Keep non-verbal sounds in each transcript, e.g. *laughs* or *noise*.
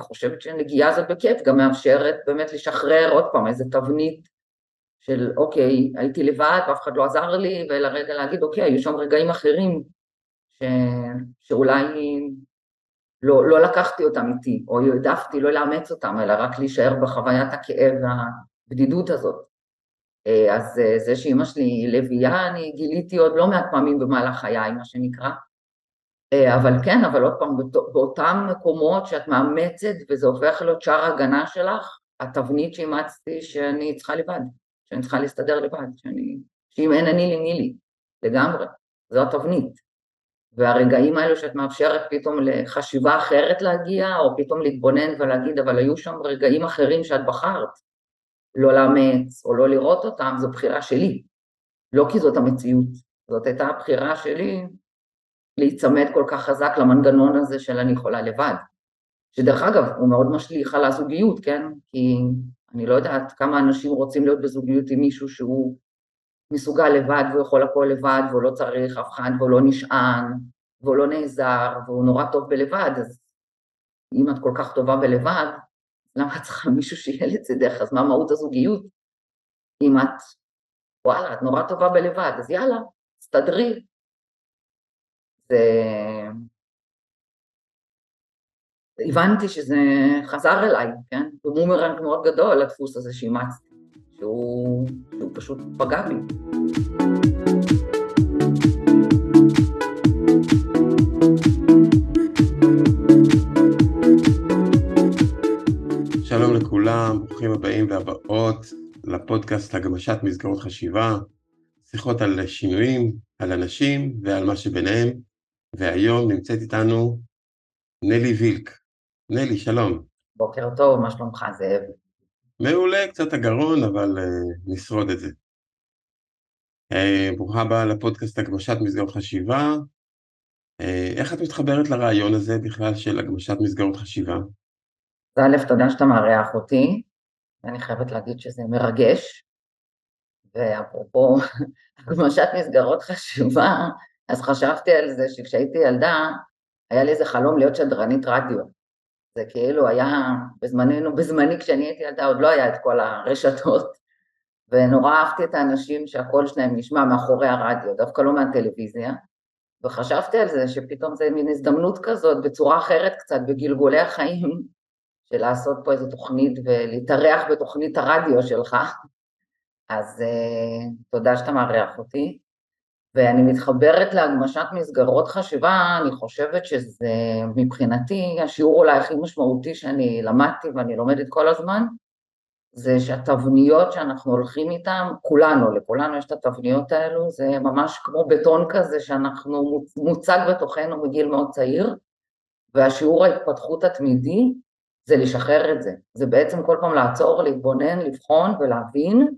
חושבת שנגיעה זה בכיף, גם מאפשרת באמת לשחרר עוד פעם איזה תבנית של אוקיי, הייתי לבד ואף אחד לא עזר לי, ולרגע להגיד אוקיי, היו שם רגעים אחרים ש... שאולי לא, לא לקחתי אותם איתי, או העדפתי לא לאמץ אותם, אלא רק להישאר בחוויית הכאב והבדידות הזאת. אה, אז אה, זה שאימא שלי לביאה, אני גיליתי עוד לא מעט פעמים במהלך חיי, מה שנקרא. אה, אבל כן, אבל עוד פעם, באותם מקומות שאת מאמצת וזה הופך להיות שער הגנה שלך, התבנית שאימצתי שאני צריכה לבד, שאני צריכה להסתדר לבד, שאני, שאם אין אני לי, מי לי, לגמרי, זו התבנית. והרגעים האלו שאת מאפשרת פתאום לחשיבה אחרת להגיע, או פתאום להתבונן ולהגיד, אבל היו שם רגעים אחרים שאת בחרת. לא לאמץ או לא לראות אותם, זו בחירה שלי, לא כי זאת המציאות, זאת הייתה הבחירה שלי להיצמד כל כך חזק למנגנון הזה של אני יכולה לבד, שדרך אגב הוא מאוד משליך על הזוגיות, כן? כי אני לא יודעת כמה אנשים רוצים להיות בזוגיות עם מישהו שהוא מסוגל לבד והוא יכול הכל לבד והוא לא צריך אף אחד והוא לא נשען והוא לא נעזר והוא נורא טוב בלבד, אז אם את כל כך טובה בלבד, למה את צריכה מישהו שיהיה לצדך? אז מה מהות הזוגיות? אם את, וואלה, את נורא טובה בלבד, אז יאללה, תסתדרי. הבנתי שזה חזר אליי, כן? הוא בומרנג מאוד גדול, הדפוס הזה שאימצתי. שהוא, שהוא פשוט פגע בי. שלום לכולם, ברוכים הבאים והבאות לפודקאסט הגמשת מסגרות חשיבה, שיחות על שינויים, על אנשים ועל מה שביניהם, והיום נמצאת איתנו נלי וילק. נלי, שלום. בוקר טוב, מה שלומך זאב? מעולה, קצת הגרון, אבל uh, נשרוד את זה. Uh, ברוכה הבאה לפודקאסט הגמשת מסגרות חשיבה. Uh, איך את מתחברת לרעיון הזה בכלל של הגמשת מסגרות חשיבה? א', תודה שאתה מארח אותי, ואני חייבת להגיד שזה מרגש. ואפרופו *laughs* הגמשת מסגרות חשיבה, אז חשבתי על זה שכשהייתי ילדה, היה לי איזה חלום להיות שדרנית רדיו. זה כאילו היה בזמננו, בזמני כשאני הייתי ילדה עוד לא היה את כל הרשתות. ונורא אהבתי את האנשים שהקול שלהם נשמע מאחורי הרדיו, דווקא לא מהטלוויזיה. וחשבתי על זה שפתאום זה מין הזדמנות כזאת בצורה אחרת קצת בגלגולי החיים של לעשות פה איזו תוכנית ולהתארח בתוכנית הרדיו שלך. אז uh, תודה שאתה מארח אותי ואני מתחברת להגמשת מסגרות חשיבה, אני חושבת שזה מבחינתי השיעור אולי הכי משמעותי שאני למדתי ואני לומדת כל הזמן, זה שהתבניות שאנחנו הולכים איתן, כולנו, לכולנו יש את התבניות האלו, זה ממש כמו בטון כזה שאנחנו מוצג בתוכנו מגיל מאוד צעיר, והשיעור ההתפתחות התמידי זה לשחרר את זה, זה בעצם כל פעם לעצור, להתבונן, לבחון ולהבין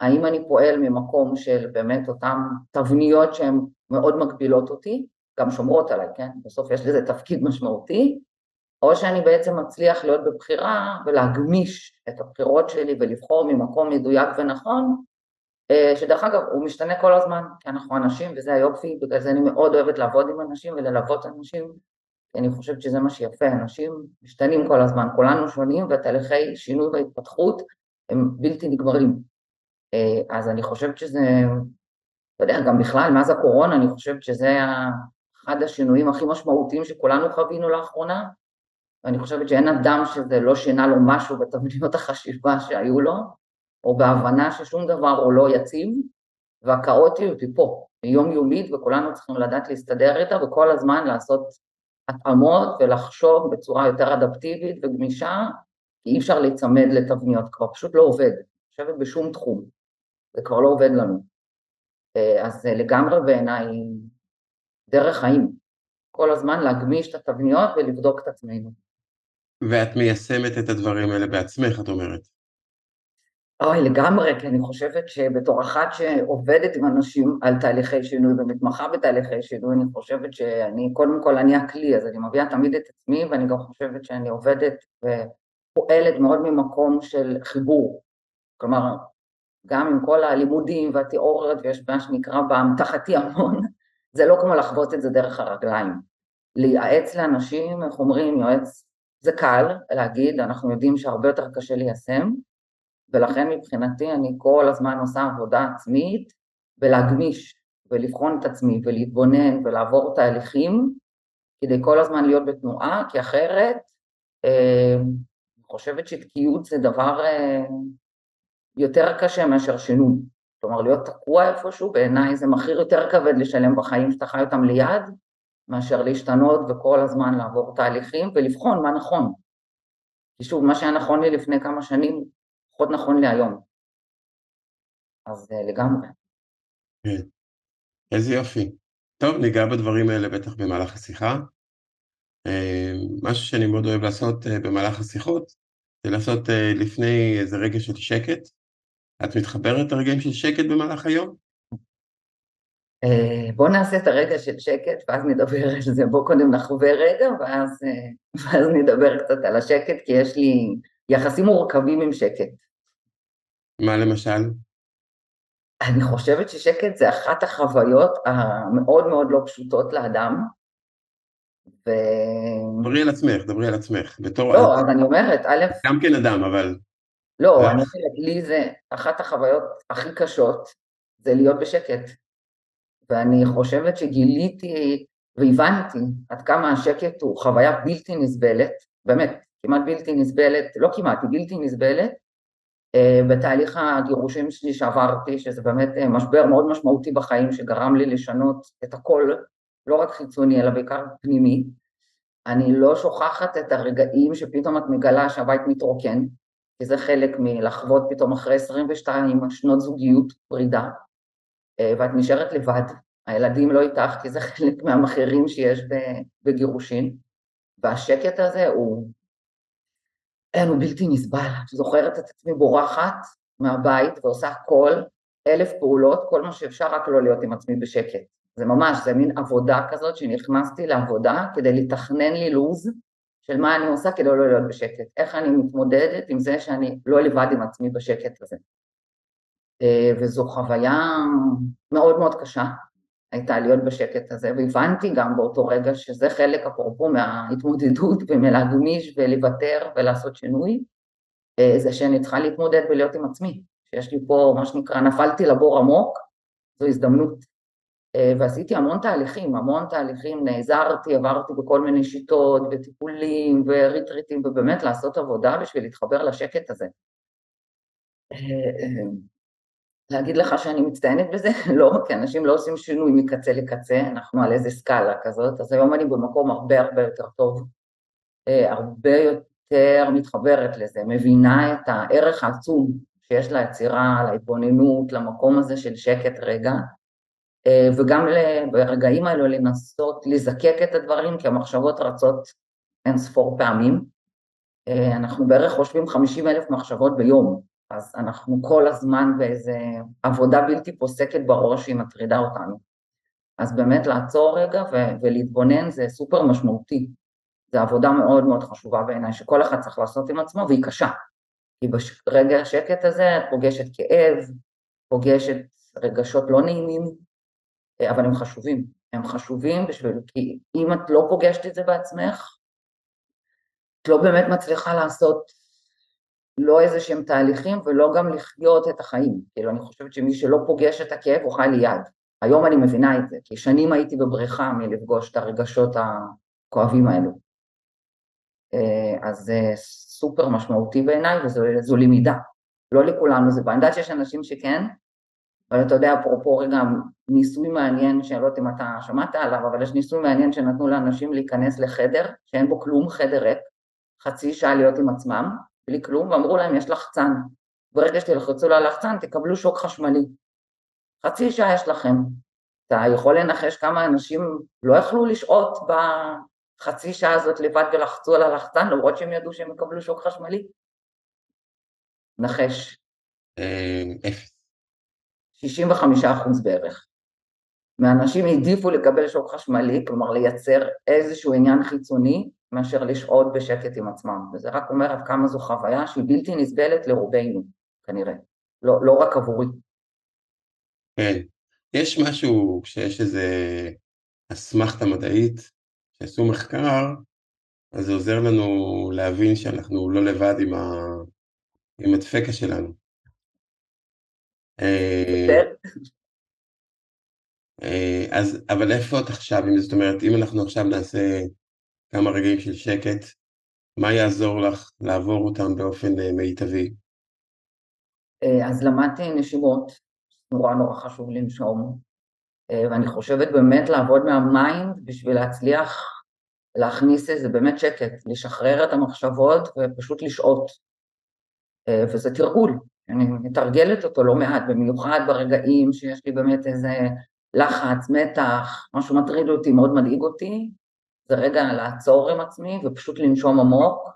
האם אני פועל ממקום של באמת אותן תבניות שהן מאוד מגבילות אותי, גם שומרות עליי, כן? בסוף יש לזה תפקיד משמעותי, או שאני בעצם מצליח להיות בבחירה ולהגמיש את הבחירות שלי ולבחור ממקום מדויק ונכון, אה, שדרך אגב הוא משתנה כל הזמן, כי אנחנו אנשים וזה היופי, בגלל זה אני מאוד אוהבת לעבוד עם אנשים וללוות אנשים, כי אני חושבת שזה מה שיפה, אנשים משתנים כל הזמן, כולנו שונים והתהליכי שינוי והתפתחות הם בלתי נגמרים. אה, אז אני חושבת שזה, אתה יודע, גם בכלל, מאז הקורונה, אני חושבת שזה אחד השינויים הכי משמעותיים שכולנו חווינו לאחרונה, ואני חושבת שאין אדם שזה לא שינה לו משהו בתבניות *laughs* החשיבה שהיו לו, או בהבנה ששום דבר הוא לא יציב, והכאוטיות היא פה, היא יומיומית וכולנו צריכים לדעת להסתדר איתה וכל הזמן לעשות התאמות ולחשוב בצורה יותר אדפטיבית וגמישה, כי אי אפשר להיצמד לתבניות, כבר פשוט לא עובד, אני חושבת בשום תחום. זה כבר לא עובד לנו. אה, אז זה לגמרי בעיניי דרך חיים, כל הזמן להגמיש את התבניות ולבדוק את עצמנו. ואת מיישמת את הדברים האלה בעצמך, את אומרת. אוי, לגמרי, כי אני חושבת שבתור אחת שעובדת עם אנשים על תהליכי שינוי ומתמחה בתהליכי שינוי, אני חושבת שאני, קודם כל אני הכלי, אז אני מביאה תמיד את עצמי, ואני גם חושבת שאני עובדת ופועלת מאוד ממקום של חיבור. כלומר, גם עם כל הלימודים והתיאוריות ויש מה שנקרא באמתחתי המון, *laughs* זה לא כמו לחוות את זה דרך הרגליים. לייעץ לאנשים, איך אומרים, יועץ זה קל להגיד, אנחנו יודעים שהרבה יותר קשה ליישם, ולכן מבחינתי אני כל הזמן עושה עבודה עצמית ולהגמיש ולבחון את עצמי ולהתבונן ולעבור תהליכים כדי כל הזמן להיות בתנועה, כי אחרת אה, אני חושבת שתקיעות זה דבר אה, יותר קשה מאשר שינוי. כלומר, להיות תקוע איפשהו, בעיניי זה מחיר יותר כבד לשלם בחיים שאתה חי אותם ליד, מאשר להשתנות וכל הזמן לעבור תהליכים ולבחון מה נכון. כי שוב, מה שהיה נכון לי לפני כמה שנים, פחות נכון לי היום. אז אה, לגמרי. כן, איזה יופי. טוב, ניגע בדברים האלה בטח במהלך השיחה. אה, משהו שאני מאוד אוהב לעשות אה, במהלך השיחות, זה לעשות לפני איזה רגע של שקט. את מתחברת לרגעים של שקט במהלך היום? בוא נעשה את הרגע של שקט ואז נדבר על זה, בוא קודם נחווה רגע ואז, ואז נדבר קצת על השקט, כי יש לי יחסים מורכבים עם שקט. מה למשל? אני חושבת ששקט זה אחת החוויות המאוד מאוד לא פשוטות לאדם. ו... דברי על עצמך, דברי על עצמך. בתור... לא, אז אני אומרת, א'... גם כן אדם, אבל... לא, אני אומרת, לי זה אחת החוויות הכי קשות, זה להיות בשקט. ואני חושבת שגיליתי והבנתי עד כמה השקט הוא חוויה בלתי נסבלת, באמת, כמעט בלתי נסבלת, לא כמעט, היא בלתי נסבלת, אה, בתהליך הגירושים שלי שעברתי, שזה באמת אה, משבר מאוד משמעותי בחיים שגרם לי לשנות את הכל, לא רק חיצוני אלא בעיקר פנימי, אני לא שוכחת את הרגעים שפתאום את מגלה שהבית מתרוקן, כי זה חלק מלחוות פתאום אחרי 22 שנות זוגיות פרידה, אה, ואת נשארת לבד, הילדים לא איתך כי זה חלק מהמחירים שיש בגירושין, והשקט הזה הוא אין, הוא בלתי נסבל. את זוכרת את עצמי בורחת מהבית ועושה הכל, אלף פעולות, כל מה שאפשר, רק לא להיות עם עצמי בשקט. זה ממש, זה מין עבודה כזאת שנכנסתי לעבודה כדי לתכנן לי לו"ז של מה אני עושה כדי לא להיות בשקט. איך אני מתמודדת עם זה שאני לא לבד עם עצמי בשקט הזה. אה, וזו חוויה מאוד מאוד קשה, הייתה להיות בשקט הזה, והבנתי גם באותו רגע שזה חלק אפרופו מההתמודדות ומלהגמיש ולוותר ולעשות שינוי, אה, זה שאני צריכה להתמודד ולהיות עם עצמי, שיש לי פה מה שנקרא נפלתי לבור עמוק, זו הזדמנות, ועשיתי המון תהליכים, המון תהליכים, נעזרתי, עברתי בכל מיני שיטות וטיפולים וריטריטים ובאמת לעשות עבודה בשביל להתחבר לשקט הזה. אה, להגיד לך שאני מצטיינת בזה? *laughs* לא, כי אנשים לא עושים שינוי מקצה לקצה, אנחנו על איזה סקאלה כזאת, אז היום אני במקום הרבה הרבה יותר טוב, אה, הרבה יותר מתחברת לזה, מבינה את הערך העצום שיש ליצירה, להתבוננות, למקום הזה של שקט רגע, אה, וגם ברגעים האלו לנסות לזקק את הדברים, כי המחשבות רצות אין ספור פעמים. אה, אנחנו בערך חושבים 50 אלף מחשבות ביום, אז אנחנו כל הזמן באיזה עבודה בלתי פוסקת בראש שהיא מטרידה אותנו. אז באמת לעצור רגע ו- ולהתבונן זה סופר משמעותי. זו עבודה מאוד מאוד חשובה בעיניי, שכל אחד צריך לעשות עם עצמו, והיא קשה. כי ברגע השקט הזה את פוגשת כאב, פוגשת רגשות לא נעימים, אבל הם חשובים. הם חשובים בשביל, כי אם את לא פוגשת את זה בעצמך, את לא באמת מצליחה לעשות לא איזה שהם תהליכים ולא גם לחיות את החיים. כאילו, אני חושבת שמי שלא פוגש את הכאב הוא חי ליד. היום אני מבינה את זה, כי שנים הייתי בבריכה מלפגוש את הרגשות הכואבים האלו. אה, אז זה סופר משמעותי בעיניי וזו למידה. לא לכולנו זה בא. אני יודעת שיש אנשים שכן, אבל אתה יודע, אפרופו רגע ניסוי מעניין, שאני לא יודעת אם אתה שמעת עליו, אבל יש ניסוי מעניין שנתנו לאנשים להיכנס לחדר, שאין בו כלום, חדר ריק, חצי שעה להיות עם עצמם, בלי כלום, ואמרו להם, יש לחצן. ברגע שתלחצו ללחצן, תקבלו שוק חשמלי. חצי שעה יש לכם. אתה יכול לנחש כמה אנשים לא יכלו לשהות בחצי שעה הזאת לבד ולחצו על הלחצן, למרות שהם ידעו שהם יקבלו שוק חשמלי? נחש. אה, אפס. 65 אחוז בערך. מהאנשים העדיפו לקבל שוק חשמלי, כלומר לייצר איזשהו עניין חיצוני, מאשר לשהות בשקט עם עצמם, וזה רק אומר עד כמה זו חוויה שהיא בלתי נסבלת לרובנו, כנראה, לא, לא רק עבורי. כן, יש משהו שיש איזה אסמכתה מדעית, שעשו מחקר, אז זה עוזר לנו להבין שאנחנו לא לבד עם, ה... עם הדפקה שלנו. אה, אה, אז, אבל איפה את עכשיו, אם זאת אומרת, אם אנחנו עכשיו נעשה כמה רגעים של שקט, מה יעזור לך לעבור אותם באופן אה, מיטבי? אז למדתי נשימות, נורא נורא חשוב לנשום, ואני חושבת באמת לעבוד מה-mind בשביל להצליח להכניס איזה באמת שקט, לשחרר את המחשבות ופשוט לשהות. וזה תרגול, אני מתרגלת אותו לא מעט, במיוחד ברגעים שיש לי באמת איזה לחץ, מתח, משהו מטריד אותי, מאוד מדאיג אותי, זה רגע לעצור עם עצמי ופשוט לנשום עמוק,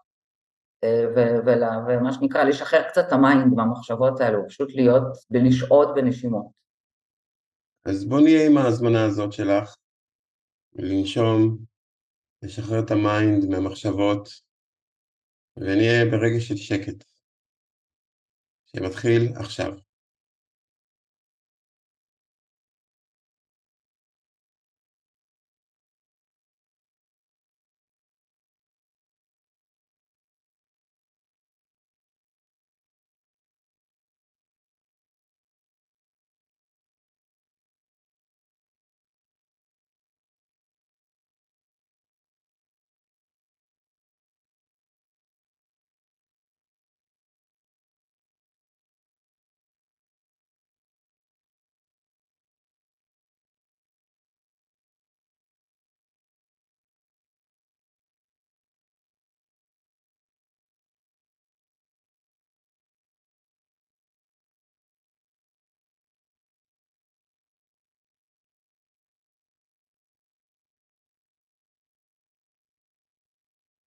ומה שנקרא לשחרר קצת את ה-mind מהמחשבות האלו, פשוט להיות ולשהות בנשימות. אז בוא נהיה עם ההזמנה הזאת שלך, לנשום, לשחרר את ה-mind מהמחשבות, ונהיה ברגע של שקט. שמתחיל עכשיו.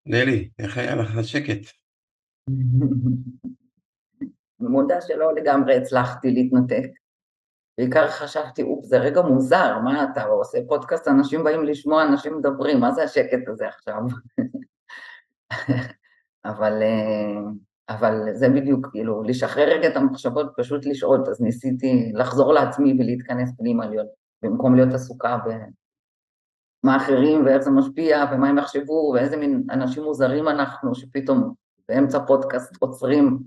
נלי, איך היה לך השקט? *laughs* מודה שלא לגמרי הצלחתי להתנתק. בעיקר חשבתי, אופ, זה רגע מוזר, מה אתה עושה פודקאסט, אנשים באים לשמוע, אנשים מדברים, מה זה השקט הזה עכשיו? *laughs* אבל, אה, אבל זה בדיוק, כאילו, לשחרר רגע את המחשבות, פשוט לשהות, אז ניסיתי לחזור לעצמי ולהתכנס פנימה, להיות, במקום להיות עסוקה מה אחרים ואיך זה משפיע ומה הם יחשבו ואיזה מין אנשים מוזרים אנחנו שפתאום באמצע פודקאסט עוצרים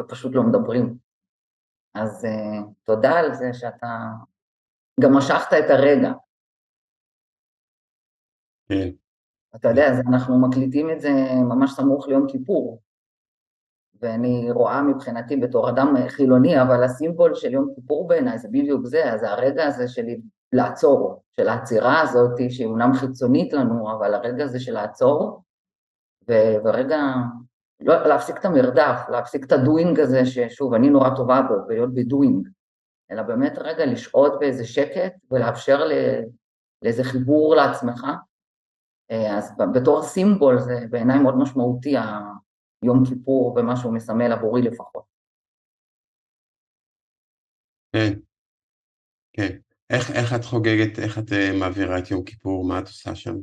ופשוט לא מדברים. אז uh, תודה על זה שאתה גם משכת את הרגע. כן. אתה יודע, אנחנו מקליטים את זה ממש סמוך ליום כיפור, ואני רואה מבחינתי בתור אדם חילוני, אבל הסימבול של יום כיפור בעיניי זה בדיוק זה, אז הרגע הזה של לעצור, של העצירה הזאת, שהיא אומנם חיצונית לנו, אבל הרגע הזה של לעצור, ורגע, לא, להפסיק את המרדף, להפסיק את הדוינג הזה, ששוב, אני נורא טובה בו, להיות בדוינג, אלא באמת רגע לשהות באיזה שקט ולאפשר לאיזה חיבור לעצמך. אז בתור סימבול זה בעיניי מאוד משמעותי, היום כיפור ומה שהוא מסמל עבורי לפחות. כן, כן. איך, איך את חוגגת, איך את uh, מעבירה את יום כיפור, מה את עושה שם?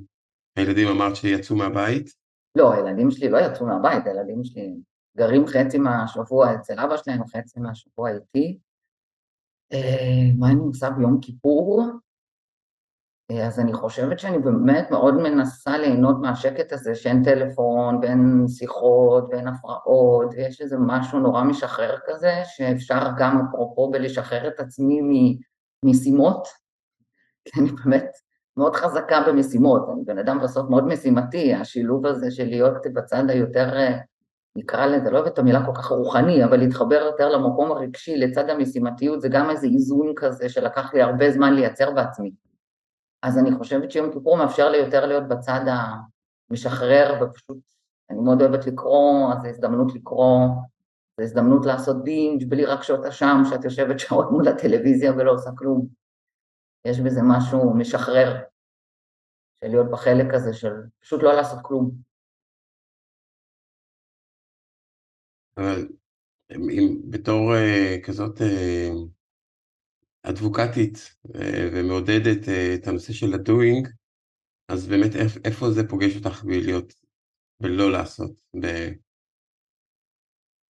הילדים אמרת שיצאו מהבית? לא, הילדים שלי לא יצאו מהבית, הילדים שלי גרים חצי מהשבוע אצל אבא שלהם, חצי מהשבוע איתי. Uh, מה אני עושה ביום כיפור? Uh, אז אני חושבת שאני באמת מאוד מנסה ליהנות מהשקט הזה שאין טלפון ואין שיחות ואין הפרעות ויש איזה משהו נורא משחרר כזה שאפשר גם אפרופו בלשחרר את עצמי משימות, כי אני באמת מאוד חזקה במשימות, אני בן אדם בסוף מאוד משימתי, השילוב הזה של להיות בצד היותר, נקרא לזה, לא אוהבת את המילה כל כך רוחני, אבל להתחבר יותר למקום הרגשי לצד המשימתיות, זה גם איזה איזון כזה שלקח לי הרבה זמן לייצר בעצמי. אז אני חושבת שיום כיפור מאפשר לי יותר להיות בצד המשחרר ופשוט, אני מאוד אוהבת לקרוא, אז זו הזדמנות לקרוא, זו הזדמנות לעשות בינג' בלי רק שעות אשם, שאת יושבת שעות מול הטלוויזיה ולא עושה כלום. יש בזה משהו משחרר, של להיות בחלק הזה של פשוט לא לעשות כלום. אבל אם בתור uh, כזאת uh, אדבוקטית uh, ומעודדת uh, את הנושא של הדוינג, אז באמת איפה זה פוגש אותך בלהיות, בלא לעשות,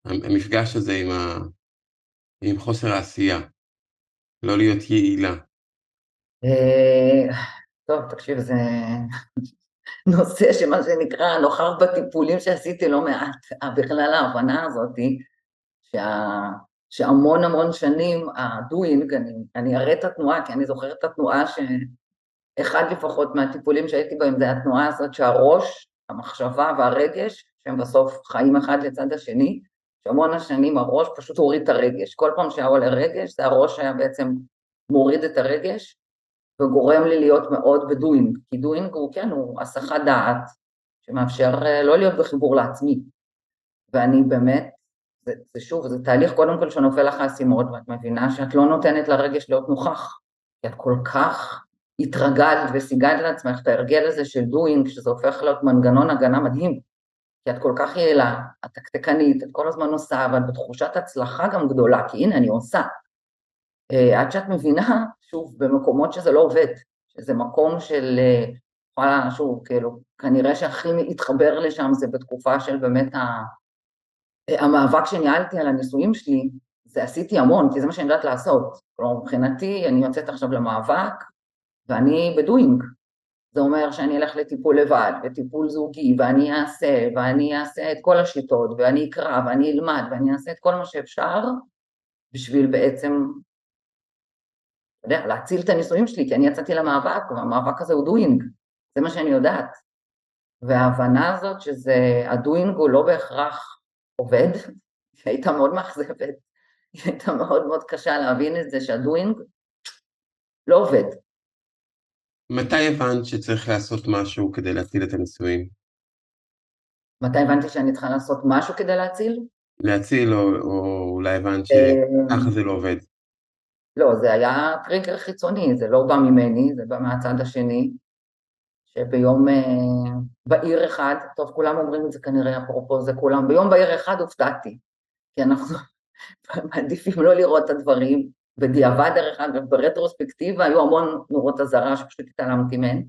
המפגש הזה עם, ה... עם חוסר העשייה, לא להיות יעילה. אה, טוב, תקשיב, זה... *laughs* נושא שמה שנקרא נוכח בטיפולים שעשיתי לא מעט, בכלל ההבנה הזאתי, שה... שהמון המון שנים הדוינג, אני, אני אראה את התנועה, כי אני זוכרת את התנועה שאחד לפחות מהטיפולים שהייתי בהם זה התנועה הזאת שהראש, המחשבה והרגש, שהם בסוף חיים אחד לצד השני, שהמון השנים הראש פשוט הוריד את הרגש, כל פעם שהיה עולה רגש, זה הראש היה בעצם מוריד את הרגש, וגורם לי להיות מאוד ב-doing, כי doing הוא כן, הוא הסחת דעת, שמאפשר אה, לא להיות בחיבור לעצמי, ואני באמת זה, זה שוב, זה תהליך קודם כל שנופל לך האסימון, ואת מבינה שאת לא נותנת לרגש להיות נוכח, כי את כל כך התרגלת וסיגלת לעצמך את ההרגל הזה של doing, שזה הופך להיות מנגנון הגנה מדהים, כי את כל כך יעילה, את תקתקנית, את כל הזמן עושה, ואת בתחושת הצלחה גם גדולה, כי הנה אני עושה. אה, עד שאת מבינה, שוב, במקומות שזה לא עובד, שזה מקום של, אה, וואלה, שוב, כאילו, כנראה שהכי מתחבר לשם זה בתקופה של באמת ה... המאבק שניהלתי על הנישואים שלי, זה עשיתי המון, כי זה מה שאני יודעת לעשות. כלומר, מבחינתי, אני יוצאת עכשיו למאבק, ואני בדוינג. זה אומר שאני אלך לטיפול לבד, וטיפול זוגי, ואני אעשה, ואני אעשה את כל השיטות, ואני אקרא, ואני אלמד, ואני אעשה את כל מה שאפשר, בשביל בעצם, אתה יודע, להציל את הנישואים שלי, כי אני יצאתי למאבק, והמאבק הזה הוא doing, זה מה שאני יודעת. וההבנה הזאת שזה, ה-doing הוא לא בהכרח עובד, *laughs* שהייתה מאוד מאכזבת, הייתה מאוד מאוד קשה להבין את זה שה-doing לא עובד. מתי הבנת שצריך לעשות משהו כדי להציל את הנישואים? מתי הבנתי שאני צריכה לעשות משהו כדי להציל? להציל, או, או אולי הבנת שככה זה לא עובד. לא, זה היה טריגר חיצוני, זה לא בא ממני, זה בא מהצד השני. שביום אה, בהיר אחד, טוב כולם אומרים את זה כנראה אפרופו זה כולם, ביום בהיר אחד הופתעתי, כי אנחנו *laughs* מעדיפים לא לראות את הדברים, בדיעבד דרך אגב, ברטרוספקטיבה היו המון נורות אזהרה שפשוט התעלמתי מהן,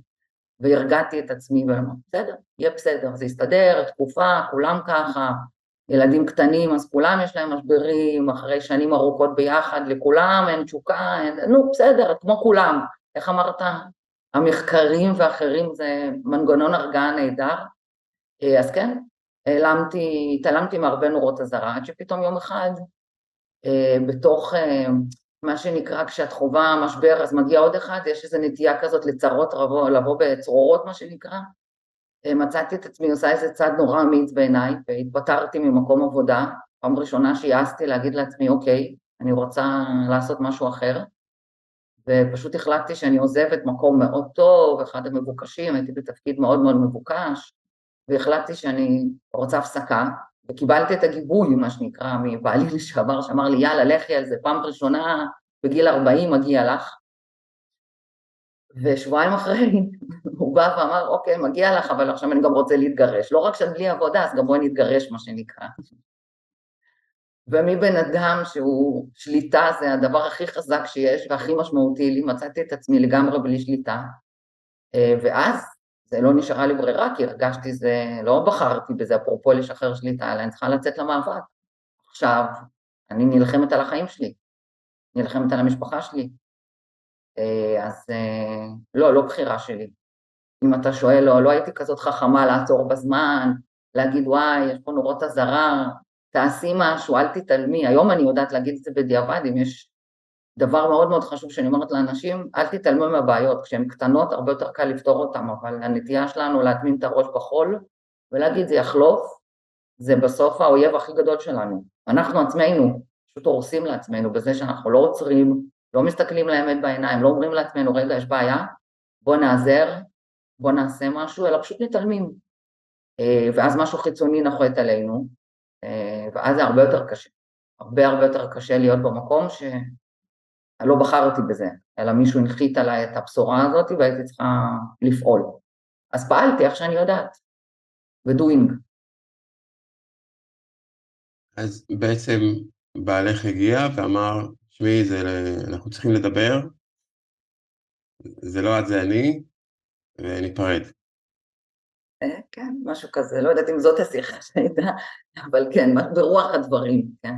והרגעתי את עצמי ואמרתי, בסדר, יהיה בסדר, זה יסתדר, תקופה, כולם ככה, ילדים קטנים, אז כולם יש להם משברים, אחרי שנים ארוכות ביחד, לכולם אין תשוקה, אין, נו בסדר, כמו כולם, איך אמרת? המחקרים ואחרים זה מנגנון הרגעה נהדר, אה, אז כן, העלמתי, התעלמתי מהרבה נורות אזהרה, עד שפתאום יום אחד, אה, בתוך אה, מה שנקרא כשאת חווה משבר אז מגיע עוד אחד, יש איזו נטייה כזאת לצרות רבו, לבוא בצרורות מה שנקרא, מצאתי את עצמי עושה איזה צעד נורא אמיץ בעיניי, והתפטרתי ממקום עבודה, פעם ראשונה שיעזתי להגיד לעצמי אוקיי, אני רוצה לעשות משהו אחר, ופשוט החלטתי שאני עוזבת מקום מאוד טוב, אחד המבוקשים, הייתי בתפקיד מאוד מאוד מבוקש, והחלטתי שאני רוצה הפסקה, וקיבלתי את הגיבוי, מה שנקרא, מבעלי לשעבר, שאמר לי, יאללה, לכי על זה, פעם ראשונה בגיל 40 מגיע לך. ושבועיים אחרי, *laughs* הוא בא ואמר, אוקיי, מגיע לך, אבל עכשיו אני גם רוצה להתגרש. לא רק שאת בלי עבודה, אז גם בואי נתגרש, מה שנקרא. ומבן אדם שהוא, שליטה זה הדבר הכי חזק שיש והכי משמעותי לי, מצאתי את עצמי לגמרי בלי שליטה, אה, ואז זה לא נשארה לי ברירה, כי הרגשתי זה, לא בחרתי בזה, אפרופו לשחרר שליטה, אלא אני צריכה לצאת למאבק. עכשיו, אני נלחמת על החיים שלי, נלחמת על המשפחה שלי, אה, אז אה, לא, לא בחירה שלי. אם אתה שואל, לא, לא הייתי כזאת חכמה לעצור בזמן, להגיד וואי, יש פה נורות אזהרה, תעשי משהו, אל תתעלמי. היום אני יודעת להגיד את זה בדיעבד, אם יש דבר מאוד מאוד חשוב שאני אומרת לאנשים, אל תתעלמו מהבעיות, כשהן קטנות הרבה יותר קל לפתור אותן, אבל הנטייה שלנו להטמין את הראש בחול ולהגיד זה יחלוף, זה בסוף האויב הכי גדול שלנו. אנחנו עצמנו פשוט הורסים לעצמנו בזה שאנחנו לא עוצרים, לא מסתכלים לאמת בעיניים, לא אומרים לעצמנו רגע יש בעיה, בוא נעזר, בוא נעשה משהו, אלא פשוט מתעלמים. אה, ואז משהו חיצוני נוחת עלינו, אה, ואז זה הרבה יותר קשה, הרבה הרבה יותר קשה להיות במקום שלא בחרתי בזה, אלא מישהו הנחית עליי את הבשורה הזאת והייתי צריכה לפעול. אז פעלתי איך שאני יודעת, ודוינג. אז בעצם בעלך הגיע ואמר, שמעי, אנחנו צריכים לדבר, זה לא את זה אני, וניפרד. אה, כן, משהו כזה, לא יודעת אם זאת השיחה שהייתה, אבל כן, ברוח הדברים, כן.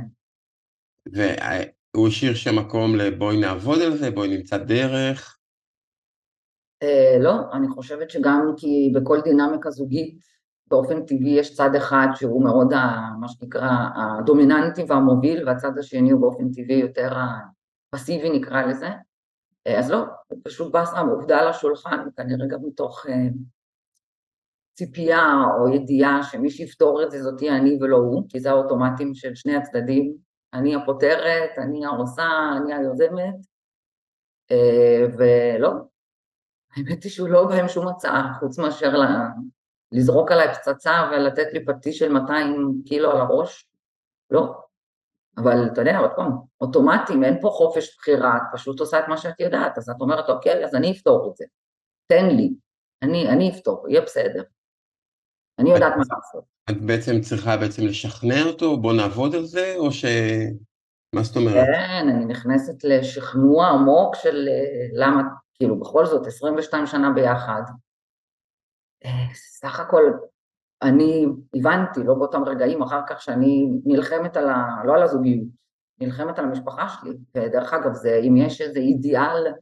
והוא השאיר שם מקום לבואי נעבוד על זה, בואי נמצא דרך. אה, לא, אני חושבת שגם כי בכל דינמיקה זוגית באופן טבעי יש צד אחד שהוא מאוד ה, מה שנקרא הדומיננטי והמוביל והצד השני הוא באופן טבעי יותר הפסיבי נקרא לזה, אה, אז לא, פשוט בא שם עובדה על השולחן, כנראה גם מתוך אה, ציפייה או ידיעה שמי שיפתור את זה זאת תהיה אני ולא הוא, כי זה האוטומטים של שני הצדדים, אני הפותרת, אני העושה, אני היוזמת, אה, ולא, האמת היא שהוא לא בא עם שום הצעה, חוץ מאשר לזרוק עליי פצצה ולתת לי פטיש של 200 קילו על הראש, לא. אבל אתה יודע, עוד פעם, אוטומטים, אין פה חופש בחירה, את פשוט עושה את מה שאת יודעת, אז את אומרת, אוקיי, אז אני אפתור את זה, תן לי, אני, אני אפתור, יהיה בסדר. אני יודעת מה לעשות. את בעצם צריכה בעצם לשכנע אותו, בוא נעבוד על זה, או ש... מה זאת אומרת? כן, אני נכנסת לשכנוע עמוק של אה, למה, כאילו, בכל זאת, 22 שנה ביחד. אה, סך הכל, אני הבנתי, לא באותם רגעים, אחר כך שאני נלחמת על ה... לא על הזוגיות, נלחמת על המשפחה שלי. ודרך אגב, זה, אם יש איזה אידיאל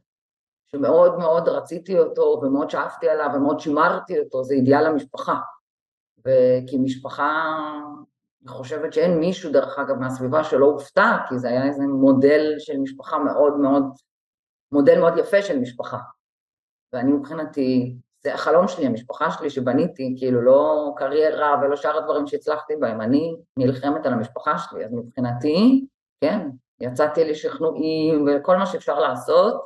שמאוד מאוד רציתי אותו ומאוד שאפתי עליו ומאוד שימרתי אותו, זה אידיאל המשפחה. וכי משפחה, אני חושבת שאין מישהו, דרך אגב, מהסביבה שלא הופתע, כי זה היה איזה מודל של משפחה מאוד מאוד, מודל מאוד יפה של משפחה. ואני מבחינתי, זה החלום שלי, המשפחה שלי שבניתי, כאילו לא קריירה ולא שאר הדברים שהצלחתי בהם, אני נלחמת על המשפחה שלי, אז מבחינתי, כן, יצאתי לשכנועים וכל מה שאפשר לעשות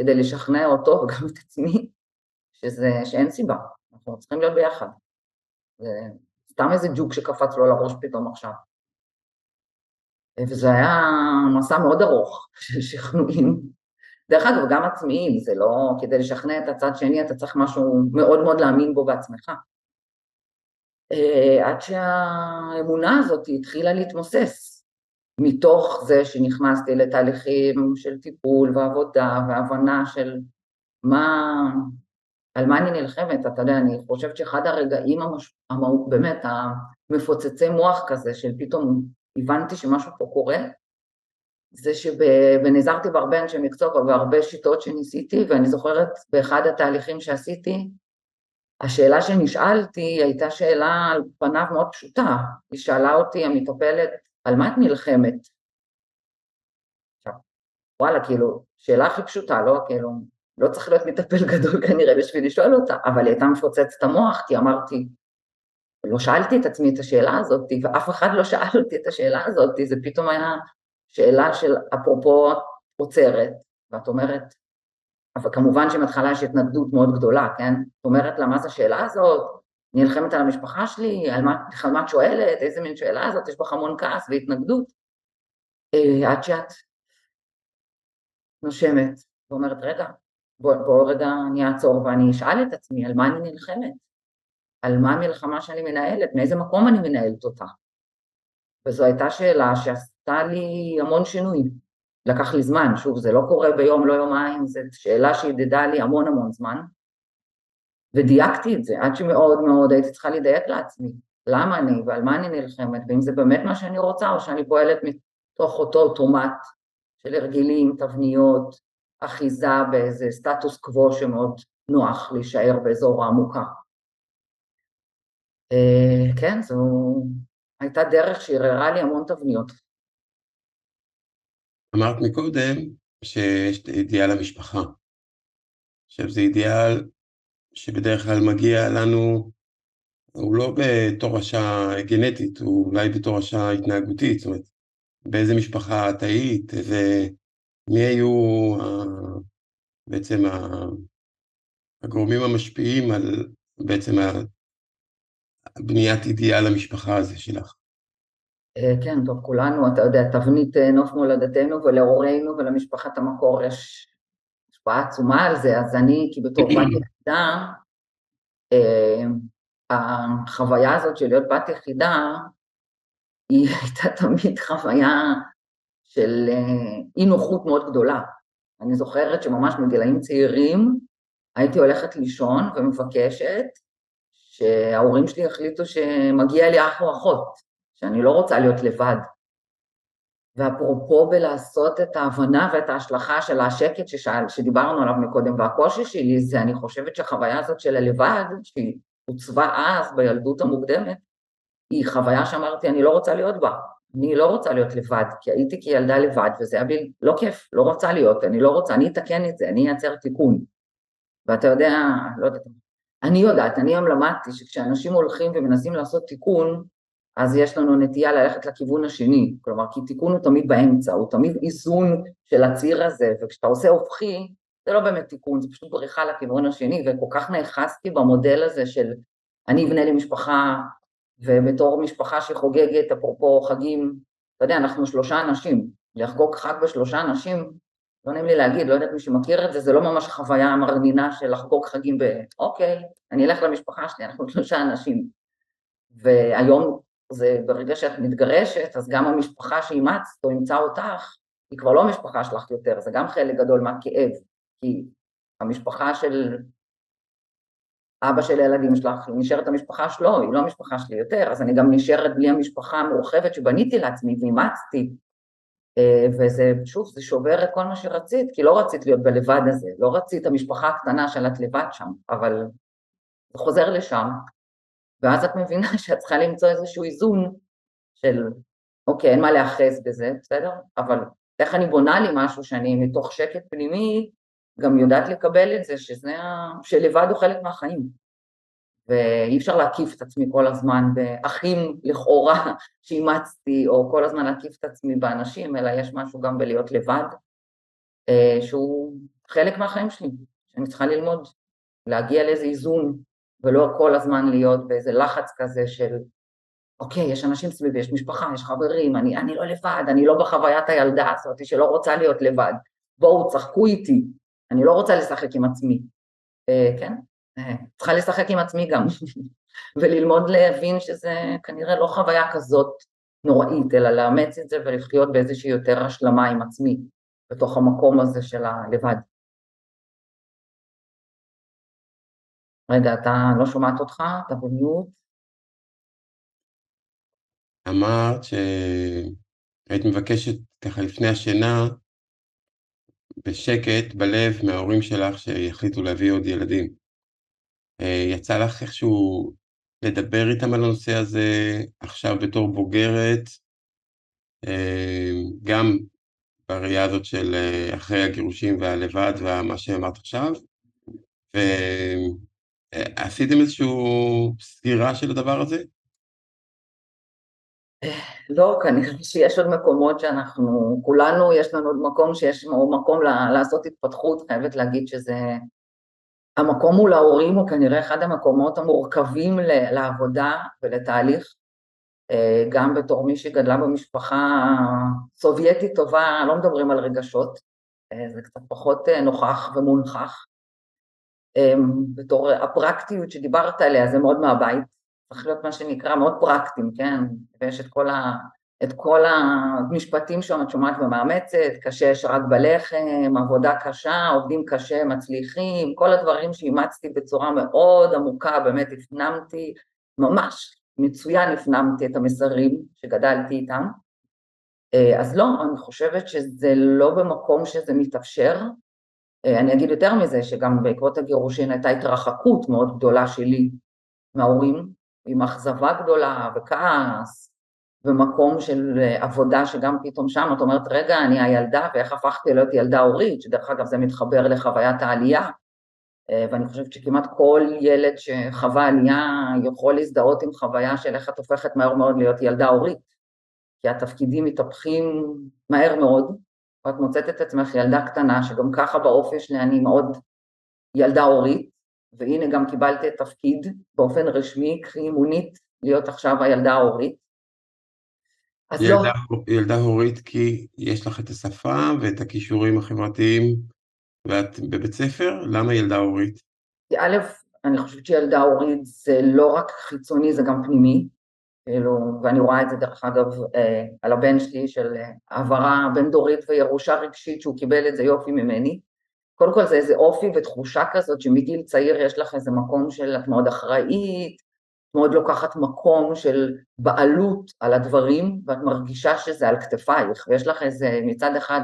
כדי לשכנע אותו *laughs* וגם את עצמי, שזה, שאין סיבה, אנחנו צריכים להיות ביחד. סתם איזה ג'וק שקפץ לו על הראש פתאום עכשיו. וזה היה מסע מאוד ארוך של שכנועים. דרך אגב, גם עצמיים, זה לא כדי לשכנע את הצד שני, אתה צריך משהו מאוד מאוד להאמין בו בעצמך. אה, עד שהאמונה הזאת התחילה להתמוסס, מתוך זה שנכנסתי לתהליכים של טיפול ועבודה והבנה של מה, על מה אני נלחמת, אתה יודע, אני חושבת שאחד הרגעים המש... המהות, באמת, המפוצצי מוח כזה, של פתאום הבנתי שמשהו פה קורה, זה שב... ונעזרתי בהרבה אנשי מקצוע ובהרבה שיטות שניסיתי, ואני זוכרת באחד התהליכים שעשיתי, השאלה שנשאלתי הייתה שאלה על פניו מאוד פשוטה, היא שאלה אותי המטפלת, על מה את נלחמת? עכשיו, וואלה, כאילו, שאלה הכי פשוטה, לא כאילו, לא צריך להיות מטפל גדול כנראה בשביל לשאול אותה, אבל היא הייתה מפוצצת המוח, כי אמרתי, לא שאלתי את עצמי את השאלה הזאת, ואף אחד לא שאל אותי את השאלה הזאת, זה פתאום היה שאלה של אפרופו עוצרת, ואת אומרת, אבל כמובן שמהתחלה יש התנגדות מאוד גדולה, כן? את אומרת לה, מה זה השאלה הזאת? נלחמת על המשפחה שלי, על מה, על מה את שואלת, איזה מין שאלה הזאת, יש בך המון כעס והתנגדות. אה, עד שאת נושמת ואומרת, רגע, בוא, בוא רגע אני אעצור ואני אשאל את עצמי על מה אני נלחמת, על מה המלחמה שאני מנהלת, מאיזה מקום אני מנהלת אותה. וזו הייתה שאלה שעשתה לי המון שינוי. לקח לי זמן, שוב, זה לא קורה ביום, לא יומיים, זו שאלה שהדהדה לי המון המון זמן, ודייקתי את זה, עד שמאוד מאוד הייתי צריכה לדייק לעצמי, למה אני ועל מה אני נלחמת, ואם זה באמת מה שאני רוצה, או שאני פועלת מתוך אותו אוטומט של הרגלים, תבניות, אחיזה באיזה סטטוס קוו שמאוד נוח להישאר באזור העמוקה. אה, כן, זו הייתה דרך שערערה לי המון תבניות. אמרת מקודם שיש אידיאל המשפחה. עכשיו זה אידיאל שבדרך כלל מגיע לנו, הוא לא בתורשה גנטית, הוא אולי בתורשה התנהגותית, זאת אומרת, באיזה משפחה את היית, איזה מי היו בעצם הגורמים המשפיעים על בעצם בניית אידיאל המשפחה הזה שלך? אה, כן, טוב, כולנו, אתה יודע, תבנית אה, נוף מולדתנו ולהורינו ולמשפחת המקור יש השפעה עצומה על זה, אז אני, כי בתור *clears throat* בת יחידה, אה, החוויה הזאת של להיות בת יחידה, היא *laughs* הייתה תמיד חוויה של אה, אי נוחות מאוד גדולה. אני זוכרת שממש מגילאים צעירים הייתי הולכת לישון ומבקשת שההורים שלי החליטו שמגיע לי אח או אחות, שאני לא רוצה להיות לבד. ואפרופו בלעשות את ההבנה ואת ההשלכה של השקט ששאל, שדיברנו עליו מקודם, והקושי שלי זה, אני חושבת שהחוויה הזאת של הלבד, שהיא עוצבה אז בילדות המוקדמת, היא חוויה שאמרתי, אני לא רוצה להיות בה. אני לא רוצה להיות לבד, כי הייתי כילדה לבד, וזה היה בי לא כיף, לא רוצה להיות, אני לא רוצה, אני אתקן את זה, אני אייצר תיקון. ואתה יודע, לא יודעת, אני יודעת, אני היום למדתי שכשאנשים הולכים ומנסים לעשות תיקון, אז יש לנו נטייה ללכת לכיוון השני, כלומר, כי תיקון הוא תמיד באמצע, הוא תמיד איזון של הציר הזה, וכשאתה עושה הופכי, זה לא באמת תיקון, זה פשוט בריחה לכיוון השני, וכל כך נאחזתי במודל הזה של אני אבנה לי משפחה, ובתור משפחה שחוגגת, אפרופו חגים, אתה יודע, אנחנו שלושה אנשים, לחגוג חג בשלושה אנשים, לא נעים לי להגיד, לא יודעת מי שמכיר את זה, זה לא ממש חוויה מרנינה של לחגוג חגים ב... אוקיי, אני אלך למשפחה שלי, אנחנו שלושה אנשים. והיום זה ברגע שאת מתגרשת, אז גם המשפחה שאימצת או אימצה אותך, היא כבר לא המשפחה שלך יותר, זה גם חלק גדול מהכאב, כי המשפחה של אבא של הילדים שלך, היא נשארת המשפחה שלו, היא לא המשפחה שלי יותר, אז אני גם נשארת בלי המשפחה המורחבת שבניתי לעצמי ואימצתי, אה, וזה, שוב, זה שובר את כל מה שרצית, כי לא רצית להיות בלבד הזה, לא רצית המשפחה הקטנה של את לבד שם, אבל זה חוזר לשם, ואז את מבינה *laughs* שאת צריכה למצוא איזשהו איזון של, אוקיי, אין מה להיאחז בזה, בסדר? אבל איך אני בונה לי משהו שאני מתוך שקט פנימי, גם יודעת לקבל את זה, שזה, שלבד הוא חלק מהחיים. ואי אפשר להקיף את עצמי כל הזמן באחים לכאורה *laughs* שאימצתי, או כל הזמן להקיף את עצמי באנשים, אלא יש משהו גם בלהיות לבד, אה, שהוא חלק מהחיים שלי, שאני צריכה ללמוד, להגיע לאיזה איזון, ולא כל הזמן להיות באיזה לחץ כזה של, אוקיי, יש אנשים סביבי, יש משפחה, יש חברים, אני, אני לא לבד, אני לא בחוויית הילדה הזאת שלא רוצה להיות לבד, בואו, צחקו איתי, אני לא רוצה לשחק עם עצמי, אה, כן? אה, צריכה לשחק עם עצמי גם, *laughs* וללמוד להבין שזה כנראה לא חוויה כזאת נוראית, אלא לאמץ את זה ולחיות באיזושהי יותר השלמה עם עצמי, בתוך המקום הזה של הלבד. רגע, אתה לא שומעת אותך? אתה במיוט? אמרת שהיית מבקשת ככה לפני השינה בשקט בלב מההורים שלך שיחליטו להביא עוד ילדים. אה, יצא לך איכשהו לדבר איתם על הנושא הזה עכשיו בתור בוגרת, אה, גם בראייה הזאת של אה, אחרי הגירושים והלבד ומה שאמרת עכשיו, ועשיתם איזושהי סגירה של הדבר הזה? לא, כנראה שיש עוד מקומות שאנחנו, כולנו, יש לנו עוד מקום שיש מקום לעשות התפתחות, חייבת להגיד שזה, המקום מול ההורים הוא כנראה אחד המקומות המורכבים לעבודה ולתהליך, אה, גם בתור מי שגדלה במשפחה סובייטית טובה, לא מדברים על רגשות, אה, זה קצת פחות אה, נוכח ומונחח. בתור הפרקטיות שדיברת עליה זה מאוד מהבית, צריך להיות מה שנקרא מאוד פרקטיים, כן? ויש את כל, ה, את כל המשפטים שם, את שומעת ומאמצת, קשה יש רק בלחם, עבודה קשה, עובדים קשה, מצליחים, כל הדברים שאימצתי בצורה מאוד עמוקה, באמת הפנמתי, ממש מצוין הפנמתי את המסרים שגדלתי איתם. אה, אז לא, אני חושבת שזה לא במקום שזה מתאפשר. אה, אני אגיד יותר מזה, שגם בעקבות הגירושין הייתה התרחקות מאוד גדולה שלי מההורים, עם אכזבה גדולה וכעס, ומקום של עבודה שגם פתאום שם את אומרת, רגע, אני הילדה ואיך הפכתי להיות ילדה הורית, שדרך אגב זה מתחבר לחוויית העלייה, אה, ואני חושבת שכמעט כל ילד שחווה עלייה יכול להזדהות עם חוויה של איך את הופכת מהר מאוד להיות ילדה הורית, כי התפקידים מתהפכים מהר מאוד, ואת מוצאת את עצמך ילדה קטנה, שגם ככה באופי שלי אני מאוד ילדה הורית, והנה גם קיבלתי את תפקיד באופן רשמי, קחי אימונית, להיות עכשיו הילדה ההורית. אז לא. ילדה, לא... ילדה הורית כי יש לך את השפה ואת הכישורים החברתיים ואת בבית ספר? למה ילדה הורית? א', אני חושבת שילדה הורית זה לא רק חיצוני, זה גם פנימי. כאילו, ואני רואה את זה דרך אגב אה, על הבן שלי של אה, העברה בין דורית וירושה רגשית שהוא קיבל את זה יופי ממני. קודם כל זה איזה אופי ותחושה כזאת שמגיל צעיר יש לך איזה מקום של את מאוד אחראית, מאוד לוקחת מקום של בעלות על הדברים, ואת מרגישה שזה על כתפייך, ויש לך איזה מצד אחד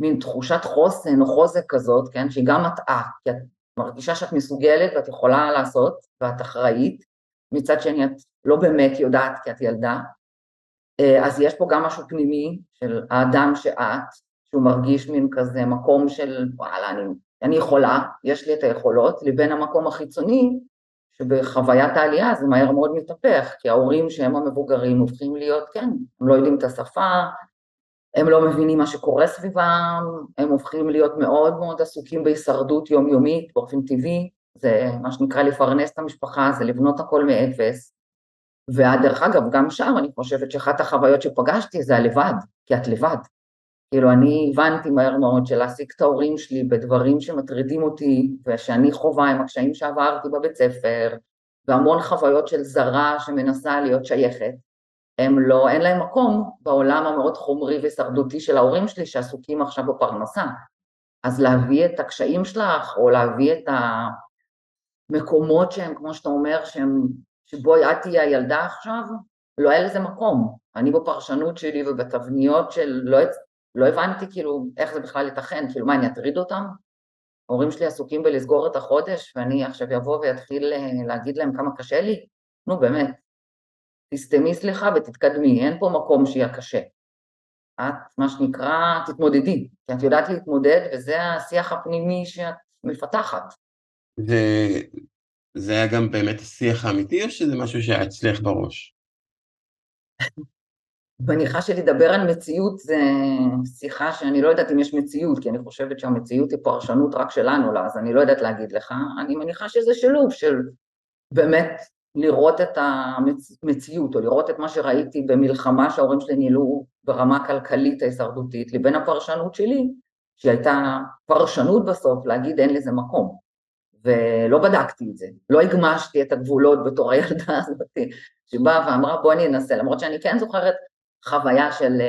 מין תחושת חוסן או חוזק כזאת, כן, שהיא גם מטעה, כי את מרגישה שאת מסוגלת ואת יכולה לעשות ואת אחראית, מצד שני את לא באמת יודעת כי את ילדה, אז יש פה גם משהו פנימי של האדם שאת, שהוא מרגיש מין כזה מקום של וואלה אני, אני יכולה, יש לי את היכולות, לבין המקום החיצוני שבחוויית העלייה זה מהר מאוד מתהפך, כי ההורים שהם המבוגרים הופכים להיות, כן, הם לא יודעים את השפה, הם לא מבינים מה שקורה סביבם, הם הופכים להיות מאוד מאוד עסוקים בהישרדות יומיומית באופן טבעי, זה מה שנקרא לפרנס את המשפחה, זה לבנות הכל מאפס. ודרך אגב, גם שם אני חושבת שאחת החוויות שפגשתי זה הלבד, כי את לבד. כאילו אני הבנתי מהר מאוד שלהעסיק את ההורים שלי בדברים שמטרידים אותי ושאני חווה עם הקשיים שעברתי בבית ספר והמון חוויות של זרה שמנסה להיות שייכת, הם לא, אין להם מקום בעולם המאוד חומרי והישרדותי של ההורים שלי שעסוקים עכשיו בפרנסה. אז להביא את הקשיים שלך, או להביא את המקומות שהם, כמו שאתה אומר, שהם, שבו את תהיי הילדה עכשיו, לא היה לזה מקום. אני בפרשנות שלי ובתבניות של, לא, לא הבנתי כאילו איך זה בכלל ייתכן, כאילו מה, אני אטריד אותם? ההורים שלי עסוקים בלסגור את החודש, ואני עכשיו אבוא ואתחיל אה, להגיד להם כמה קשה לי? נו באמת, תסתמי סליחה ותתקדמי, אין פה מקום שיהיה קשה. את, מה שנקרא, תתמודדי, כי את יודעת להתמודד וזה השיח הפנימי שאת מפתחת. זה, זה היה גם באמת השיח האמיתי או שזה משהו שהיה אצלך בראש? *laughs* מניחה שלדבר על מציאות זה שיחה שאני לא יודעת אם יש מציאות, כי אני חושבת שהמציאות היא פרשנות רק שלנו לה, אז אני לא יודעת להגיד לך, אני מניחה שזה שילוב של באמת לראות את המציאות, או לראות את מה שראיתי במלחמה שההורים שלי ניהלו ברמה הכלכלית ההישרדותית, לבין הפרשנות שלי, שהייתה פרשנות בסוף להגיד אין לזה מקום. ולא בדקתי את זה, לא הגמשתי את הגבולות בתור הילדה הזאת שבאה ואמרה בוא אני אנסה, למרות שאני כן זוכרת חוויה של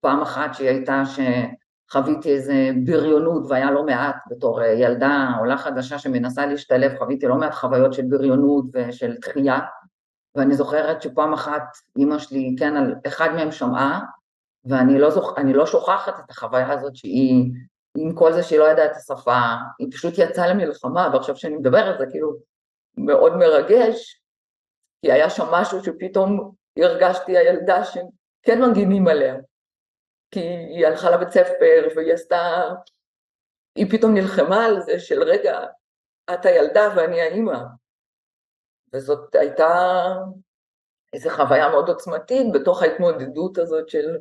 פעם אחת שהיא הייתה שחוויתי איזה בריונות והיה לא מעט בתור ילדה עולה חדשה שמנסה להשתלב, חוויתי לא מעט חוויות של בריונות ושל דחייה. ואני זוכרת שפעם אחת אימא שלי, כן, על אחד מהם שמעה ואני לא, זוכ... לא שוכחת את החוויה הזאת שהיא, עם כל זה שהיא לא ידעה את השפה, היא פשוט יצאה למלחמה ועכשיו כשאני מדברת זה כאילו מאוד מרגש כי היה שם משהו שפתאום הרגשתי הילדה שכן מגינים עליה, כי היא הלכה לבית ספר והיא עשתה, היא פתאום נלחמה על זה של רגע, את הילדה ואני האימא. וזאת הייתה איזו חוויה מאוד עוצמתית בתוך ההתמודדות הזאת של,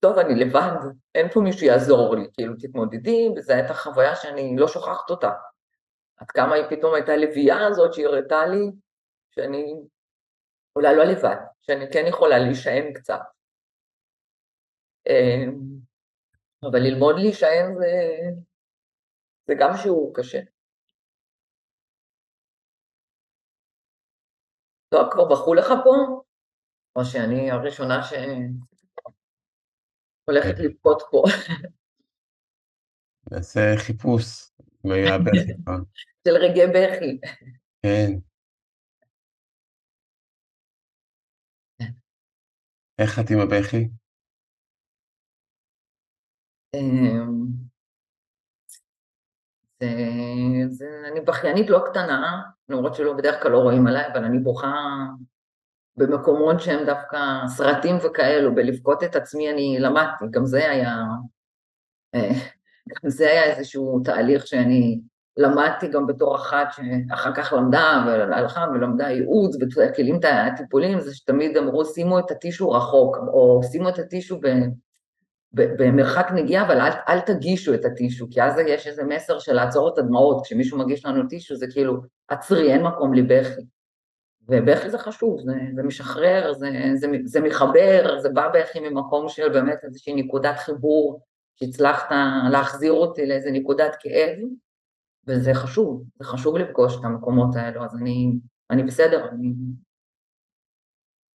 טוב, אני לבד, אין פה מישהו יעזור לי, כאילו תתמודדי, וזו הייתה חוויה שאני לא שוכחת אותה. עד כמה היא פתאום הייתה לביאה הזאת שהיא הראתה לי, שאני אולי לא לבד, שאני כן יכולה להישען קצת. אמ, אבל ללמוד להישען זה, זה גם שיעור קשה. טוב, כבר בכו לך פה? או שאני הראשונה שהולכת כן. לבכות פה. *laughs* נעשה חיפוש, מהבכי. של רגעי בכי. כן. איך את עם הבכי? אמ, אני בכיינית לא קטנה, למרות שלא בדרך כלל לא רואים עליי, אבל אני בוכה במקומות שהם דווקא סרטים וכאלו, בלבכות את עצמי אני למדתי, גם זה היה, אה, גם זה היה איזשהו תהליך שאני למדתי גם בתור אחת שאחר כך למדה והלכה ולמדה ייעוץ וכלים הטיפולים, זה שתמיד אמרו שימו את הטישו רחוק, או שימו את הטישו ב, במרחק נגיעה, אבל אל, אל תגישו את הטישו, כי אז יש איזה מסר של לעצור את הדמעות, כשמישהו מגיש לנו טישו זה כאילו, עצרי, אין מקום לבכי. ובכי זה חשוב, זה, זה משחרר, זה, זה, זה מחבר, זה בא בכי ממקום של באמת איזושהי נקודת חיבור, שהצלחת להחזיר אותי לאיזה נקודת כאב, וזה חשוב, זה חשוב לפגוש את המקומות האלו, אז אני, אני בסדר, אני,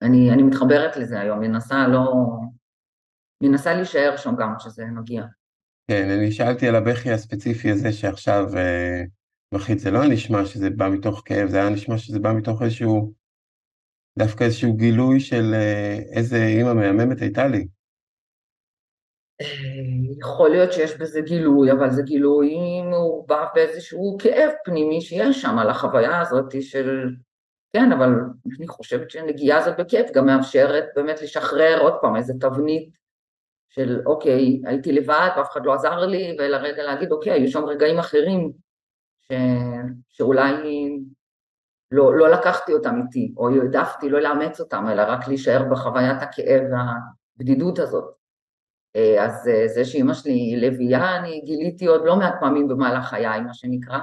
אני, אני מתחברת לזה היום, מנסה לא... מנסה להישאר שם גם כשזה מגיע. כן, אני שאלתי על הבכי הספציפי הזה שעכשיו אה, בכית, זה לא נשמע שזה בא מתוך כאב, זה היה נשמע שזה בא מתוך איזשהו דווקא איזשהו גילוי של אה, איזה אימא מהממת הייתה לי. יכול להיות שיש בזה גילוי, אבל זה גילוי מעורבב באיזשהו כאב פנימי שיש שם על החוויה הזאת של... כן, אבל אני חושבת שהנגיעה הזאת בכיף גם מאפשרת באמת לשחרר עוד פעם איזה תבנית של אוקיי, הייתי לבד ואף אחד לא עזר לי, ולרגע להגיד אוקיי, היו שם רגעים אחרים ש... שאולי לא, לא לקחתי אותם איתי, או העדפתי לא לאמץ אותם, אלא רק להישאר בחוויית הכאב והבדידות הזאת. אה, אז אה, זה שאימא שלי לביאה, אני גיליתי עוד לא מעט פעמים במהלך חיי, מה שנקרא.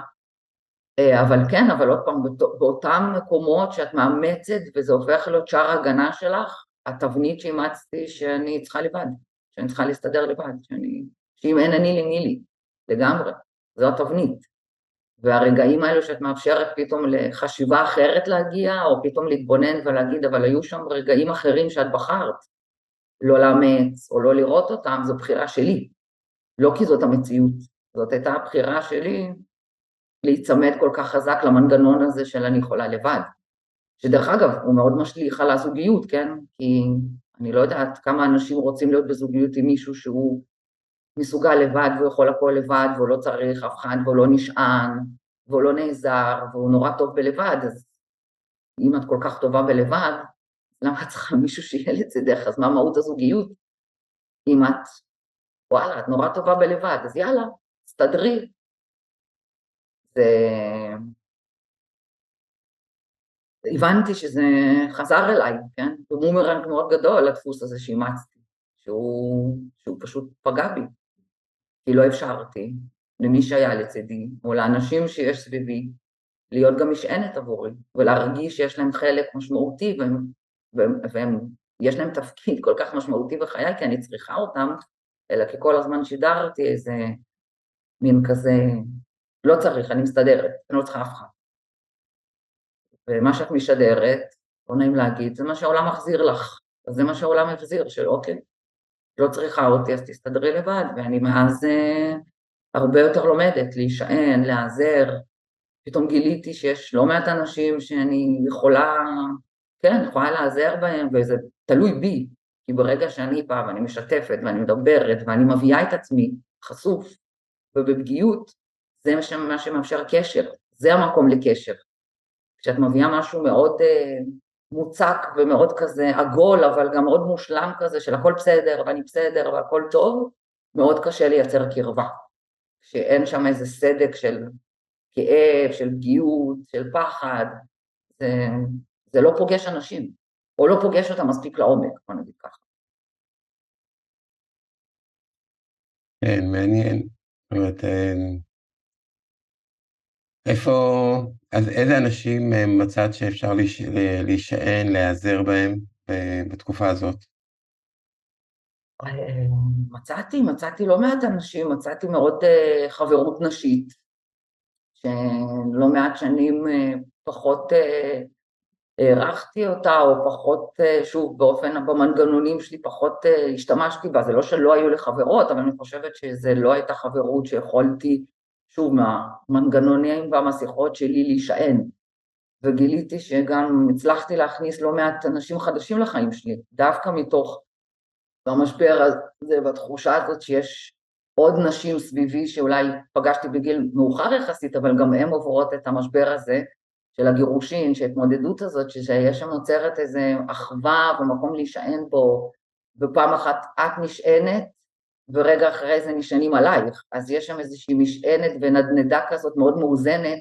אה, אבל כן, אבל עוד פעם, באותם מקומות שאת מאמצת וזה הופך להיות שער הגנה שלך, התבנית שאימצתי שאני צריכה לבד, שאני צריכה להסתדר לבד, שאני, שאם אין אני לי מי לי, לגמרי, זו התבנית. והרגעים האלו שאת מאפשרת פתאום לחשיבה אחרת להגיע, או פתאום להתבונן ולהגיד, אבל היו שם רגעים אחרים שאת בחרת. לא לאמץ או לא לראות אותם, זו בחירה שלי, לא כי זאת המציאות, זאת הייתה הבחירה שלי להיצמד כל כך חזק למנגנון הזה של אני יכולה לבד, שדרך אגב הוא מאוד משליך על הזוגיות, כן? כי אני לא יודעת כמה אנשים רוצים להיות בזוגיות עם מישהו שהוא מסוגל לבד והוא יכול הכל לבד והוא לא צריך אף אחד והוא לא נשען והוא לא נעזר והוא נורא טוב בלבד, אז אם את כל כך טובה בלבד, למה את צריכה מישהו שיהיה לצדך? אז מה מהות הזוגיות? אם את, וואלה, את נורא טובה בלבד, אז יאללה, תסתדרי. זה... הבנתי שזה חזר אליי, כן? הוא בומרנג מאוד גדול, הדפוס הזה שאימצתי, שהוא, שהוא פשוט פגע בי. כי לא אפשרתי למי שהיה לצידי, או לאנשים שיש סביבי, להיות גם משענת עבורי, ולהרגיש שיש להם חלק משמעותי, והם, יש להם תפקיד כל כך משמעותי בחיי, כי אני צריכה אותם, אלא כי כל הזמן שידרתי איזה מין כזה, לא צריך, אני מסתדרת, אני לא צריכה אף אחד. ומה שאת משדרת, לא נעים להגיד, זה מה שהעולם מחזיר לך, אז זה מה שהעולם החזיר, של אוקיי, לא צריכה אותי, אז תסתדרי לבד, ואני מאז uh, הרבה יותר לומדת להישען, להיעזר. פתאום גיליתי שיש לא מעט אנשים שאני יכולה, כן, יכולה להיעזר בהם, וזה תלוי בי, כי ברגע שאני באה ואני משתפת ואני מדברת ואני מביאה את עצמי חשוף ובפגיעות, זה מה שמאפשר קשר, זה המקום לקשר. כשאת מביאה משהו מאוד uh, מוצק ומאוד כזה עגול, אבל גם מאוד מושלם כזה של הכל בסדר ואני בסדר והכל טוב, מאוד קשה לייצר קרבה. שאין שם איזה סדק של כאב, של פגיעות, של פחד, זה, זה לא פוגש אנשים, או לא פוגש אותם מספיק לעומק, בוא נגיד ככה. כן, מעניין. זאת אומרת, אה, איפה, אז איזה אנשים אה, מצאת שאפשר להישען, להיעזר בהם אה, בתקופה הזאת? אה, מצאתי, מצאתי לא מעט אנשים, מצאתי מאוד חברות נשית, שלא מעט שנים פחות הערכתי אותה, או פחות, שוב, באופן, במנגנונים שלי פחות השתמשתי בה, זה לא שלא היו לי חברות, אבל אני חושבת שזה לא הייתה חברות שיכולתי שוב, מהמנגנונים והמסכות שלי להישען. וגיליתי שגם הצלחתי להכניס לא מעט אנשים חדשים לחיים שלי, דווקא מתוך המשבר הזה והתחושה הזאת שיש עוד נשים סביבי שאולי פגשתי בגיל מאוחר יחסית, אבל גם הן עוברות את המשבר הזה של הגירושין, שההתמודדות הזאת, שיש שם נוצרת איזו אחווה ומקום להישען בו, ופעם אחת את נשענת ורגע אחרי זה נשענים עלייך, אז יש שם איזושהי משענת ונדנדה כזאת מאוד מאוזנת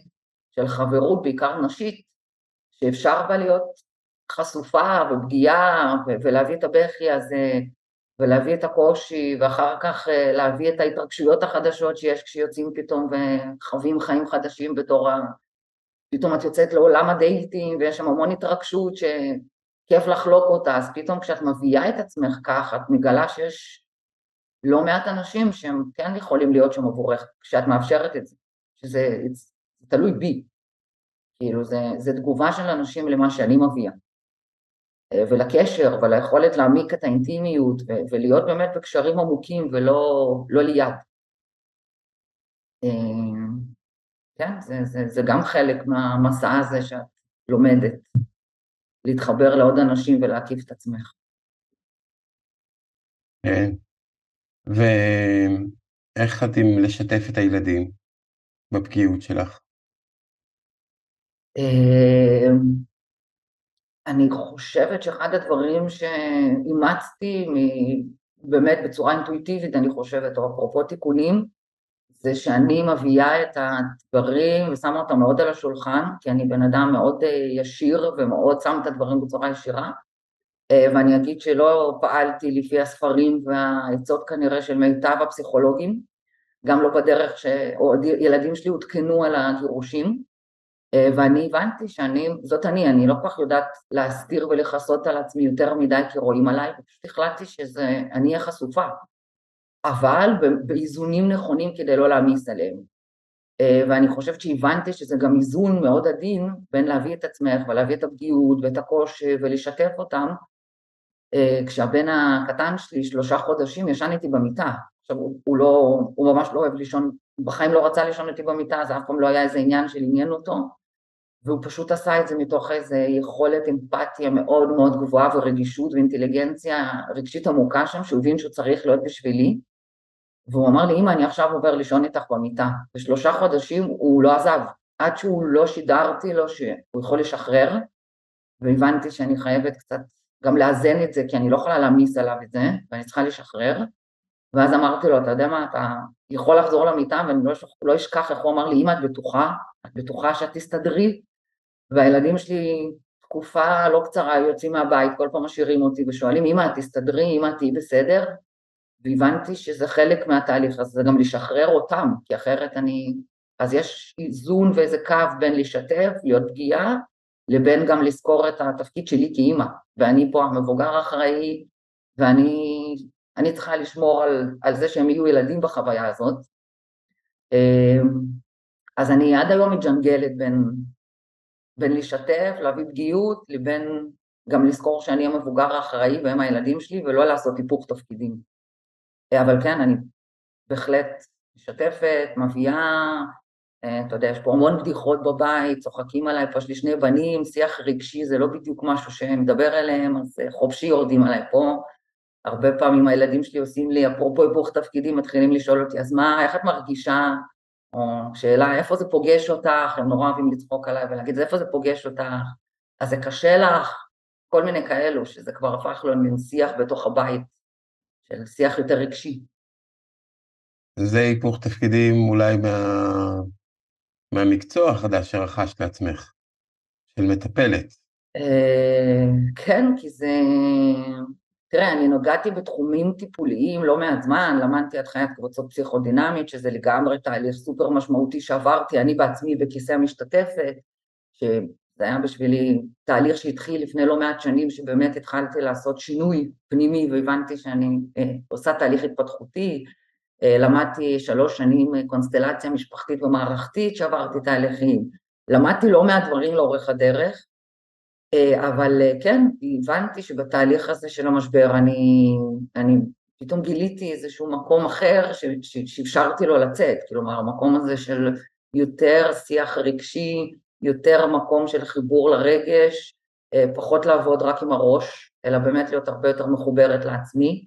של חברות, בעיקר נשית, שאפשר בה להיות חשופה ופגיעה ולהביא את הבכי הזה ולהביא את הקושי ואחר כך אה, להביא את ההתרגשויות החדשות שיש כשיוצאים פתאום וחווים חיים חדשים בתור ה... פתאום את יוצאת לעולם הדייטים ויש שם המון התרגשות שכיף לחלוק אותה, אז פתאום כשאת מביאה את עצמך כך, את מגלה שיש לא מעט אנשים שהם כן יכולים להיות שם עבורך כשאת מאפשרת את זה, שזה זה תלוי בי, כאילו זה, זה תגובה של אנשים למה שאני מביאה, אה, ולקשר וליכולת להעמיק את האינטימיות ו- ולהיות באמת בקשרים עמוקים ולא לא ליד. אה, כן, זה, זה, זה גם חלק מהמסע הזה שאת לומדת. להתחבר לעוד אנשים ולהקיף את עצמך. ואיך עם לשתף את הילדים בפגיעות שלך? אמ, אני חושבת שאחד הדברים שאימצתי באמת בצורה אינטואיטיבית, אני חושבת, או אפרופו תיקונים, זה שאני מביאה את הדברים ושמה אותם מאוד על השולחן, כי אני בן אדם מאוד אה, ישיר ומאוד שם את הדברים בצורה ישירה, ואני אגיד שלא פעלתי לפי הספרים והעצות כנראה של מיטב הפסיכולוגים, גם לא בדרך שילדים שלי עודכנו על הגירושים, אה, ואני הבנתי שאני, זאת אני, אני לא כל כך יודעת להסתיר ולכסות על עצמי יותר מדי כי רואים עליי, ופשוט החלטתי שזה, אני אהיה חשופה, אבל באיזונים נכונים כדי לא להעמיס עליהם. אה, ואני חושבת שהבנתי שזה גם איזון מאוד עדין בין להביא את עצמך ולהביא את הפגיעות ואת הקושי ולשתף אותם, אה, כשהבן הקטן שלי שלושה חודשים ישן איתי במיטה, עכשיו הוא, הוא לא, הוא ממש לא אוהב לישון, בחיים לא רצה לישון איתי במיטה, זה אף פעם לא היה איזה עניין של עניין אותו, והוא פשוט עשה את זה מתוך איזו יכולת אמפתיה מאוד מאוד גבוהה ורגישות ואינטליגנציה רגשית עמוקה שם, שהוא הבין שהוא צריך להיות בשבילי, והוא אמר לי, אמא, אני עכשיו עובר לישון איתך במיטה. בשלושה חודשים הוא לא עזב, עד שהוא לא שידרתי לו שהוא יכול לשחרר, והבנתי שאני חייבת קצת גם לאזן את זה, כי אני לא יכולה להעמיס עליו את זה, ואני צריכה לשחרר. ואז אמרתי לו, אתה יודע מה, אתה יכול לחזור למיטה, ואני לא, לא אשכח איך הוא אמר לי, אמא, את בטוחה? את בטוחה שאת תסתדרי? והילדים שלי תקופה לא קצרה יוצאים מהבית, כל פעם משאירים אותי ושואלים, אמא, את תסתדרי, אמא, תהיי בסדר? והבנתי שזה חלק מהתהליך, אז זה גם לשחרר אותם, כי אחרת אני... אז יש איזון ואיזה קו בין לשתף, להיות פגיעה, לבין גם לזכור את התפקיד שלי כאימא, ואני פה המבוגר האחראי, ואני צריכה לשמור על, על זה שהם יהיו ילדים בחוויה הזאת. אמ, אז אני עד היום מג'נגלת בין, בין לשתף, להביא פגיעות, לבין גם לזכור שאני המבוגר האחראי והם הילדים שלי, ולא לעשות היפוך תפקידים. אבל כן, אני בהחלט משתפת, מביאה, אה, אתה יודע, יש פה המון בדיחות בבית, צוחקים עליי, פה יש לי שני בנים, שיח רגשי זה לא בדיוק משהו שמדבר אליהם, אז אה, חופשי יורדים עליי פה. הרבה פעמים הילדים שלי עושים לי, אפרופו היפוך תפקידים, מתחילים לשאול אותי, אז מה, איך את מרגישה? או שאלה, איפה זה פוגש אותך? הם נורא אוהבים לצחוק עליי ולהגיד, איפה זה פוגש אותך? אז זה קשה לך? כל מיני כאלו, שזה כבר הפך לו מין שיח בתוך הבית, של שיח יותר רגשי. זה היפוך תפקידים אולי מה... מהמקצוע החדש שרכשת לעצמך, של מטפלת. אה, כן, כי זה... תראה, אני נוגעתי בתחומים טיפוליים לא מעט זמן, למדתי עד חיית קבוצות פסיכודינמית, שזה לגמרי תהליך סופר משמעותי שעברתי, אני בעצמי בכיסא המשתתפת, שזה היה בשבילי תהליך שהתחיל לפני לא מעט שנים, שבאמת התחלתי לעשות שינוי פנימי והבנתי שאני אה, עושה תהליך התפתחותי, למדתי שלוש שנים אה, קונסטלציה משפחתית ומערכתית שעברתי תהליכים, למדתי לא מעט דברים לאורך הדרך, אה, אבל כן, הבנתי שבתהליך הזה של המשבר אני, אני פתאום גיליתי איזשהו מקום אחר שאפשרתי לו לצאת, כלומר המקום הזה של יותר שיח רגשי, יותר מקום של חיבור לרגש, פחות לעבוד רק עם הראש, אלא באמת להיות הרבה יותר מחוברת לעצמי.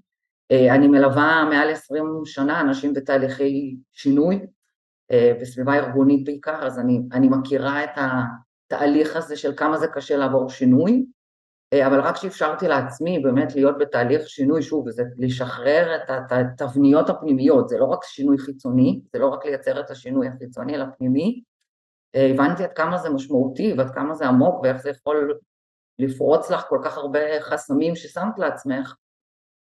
אה, אני מלווה מעל 20 שנה אנשים בתהליכי שינוי, אה, בסביבה ארגונית בעיקר, אז אני, אני מכירה את התהליך הזה של כמה זה קשה לעבור שינוי, אה, אבל רק כשאפשרתי לעצמי באמת להיות בתהליך שינוי, שוב, וזה לשחרר את התבניות הפנימיות, זה לא רק שינוי חיצוני, זה לא רק לייצר את השינוי החיצוני אלא פנימי, הבנתי עד כמה זה משמעותי ועד כמה זה עמוק ואיך זה יכול לפרוץ לך כל כך הרבה חסמים ששמת לעצמך,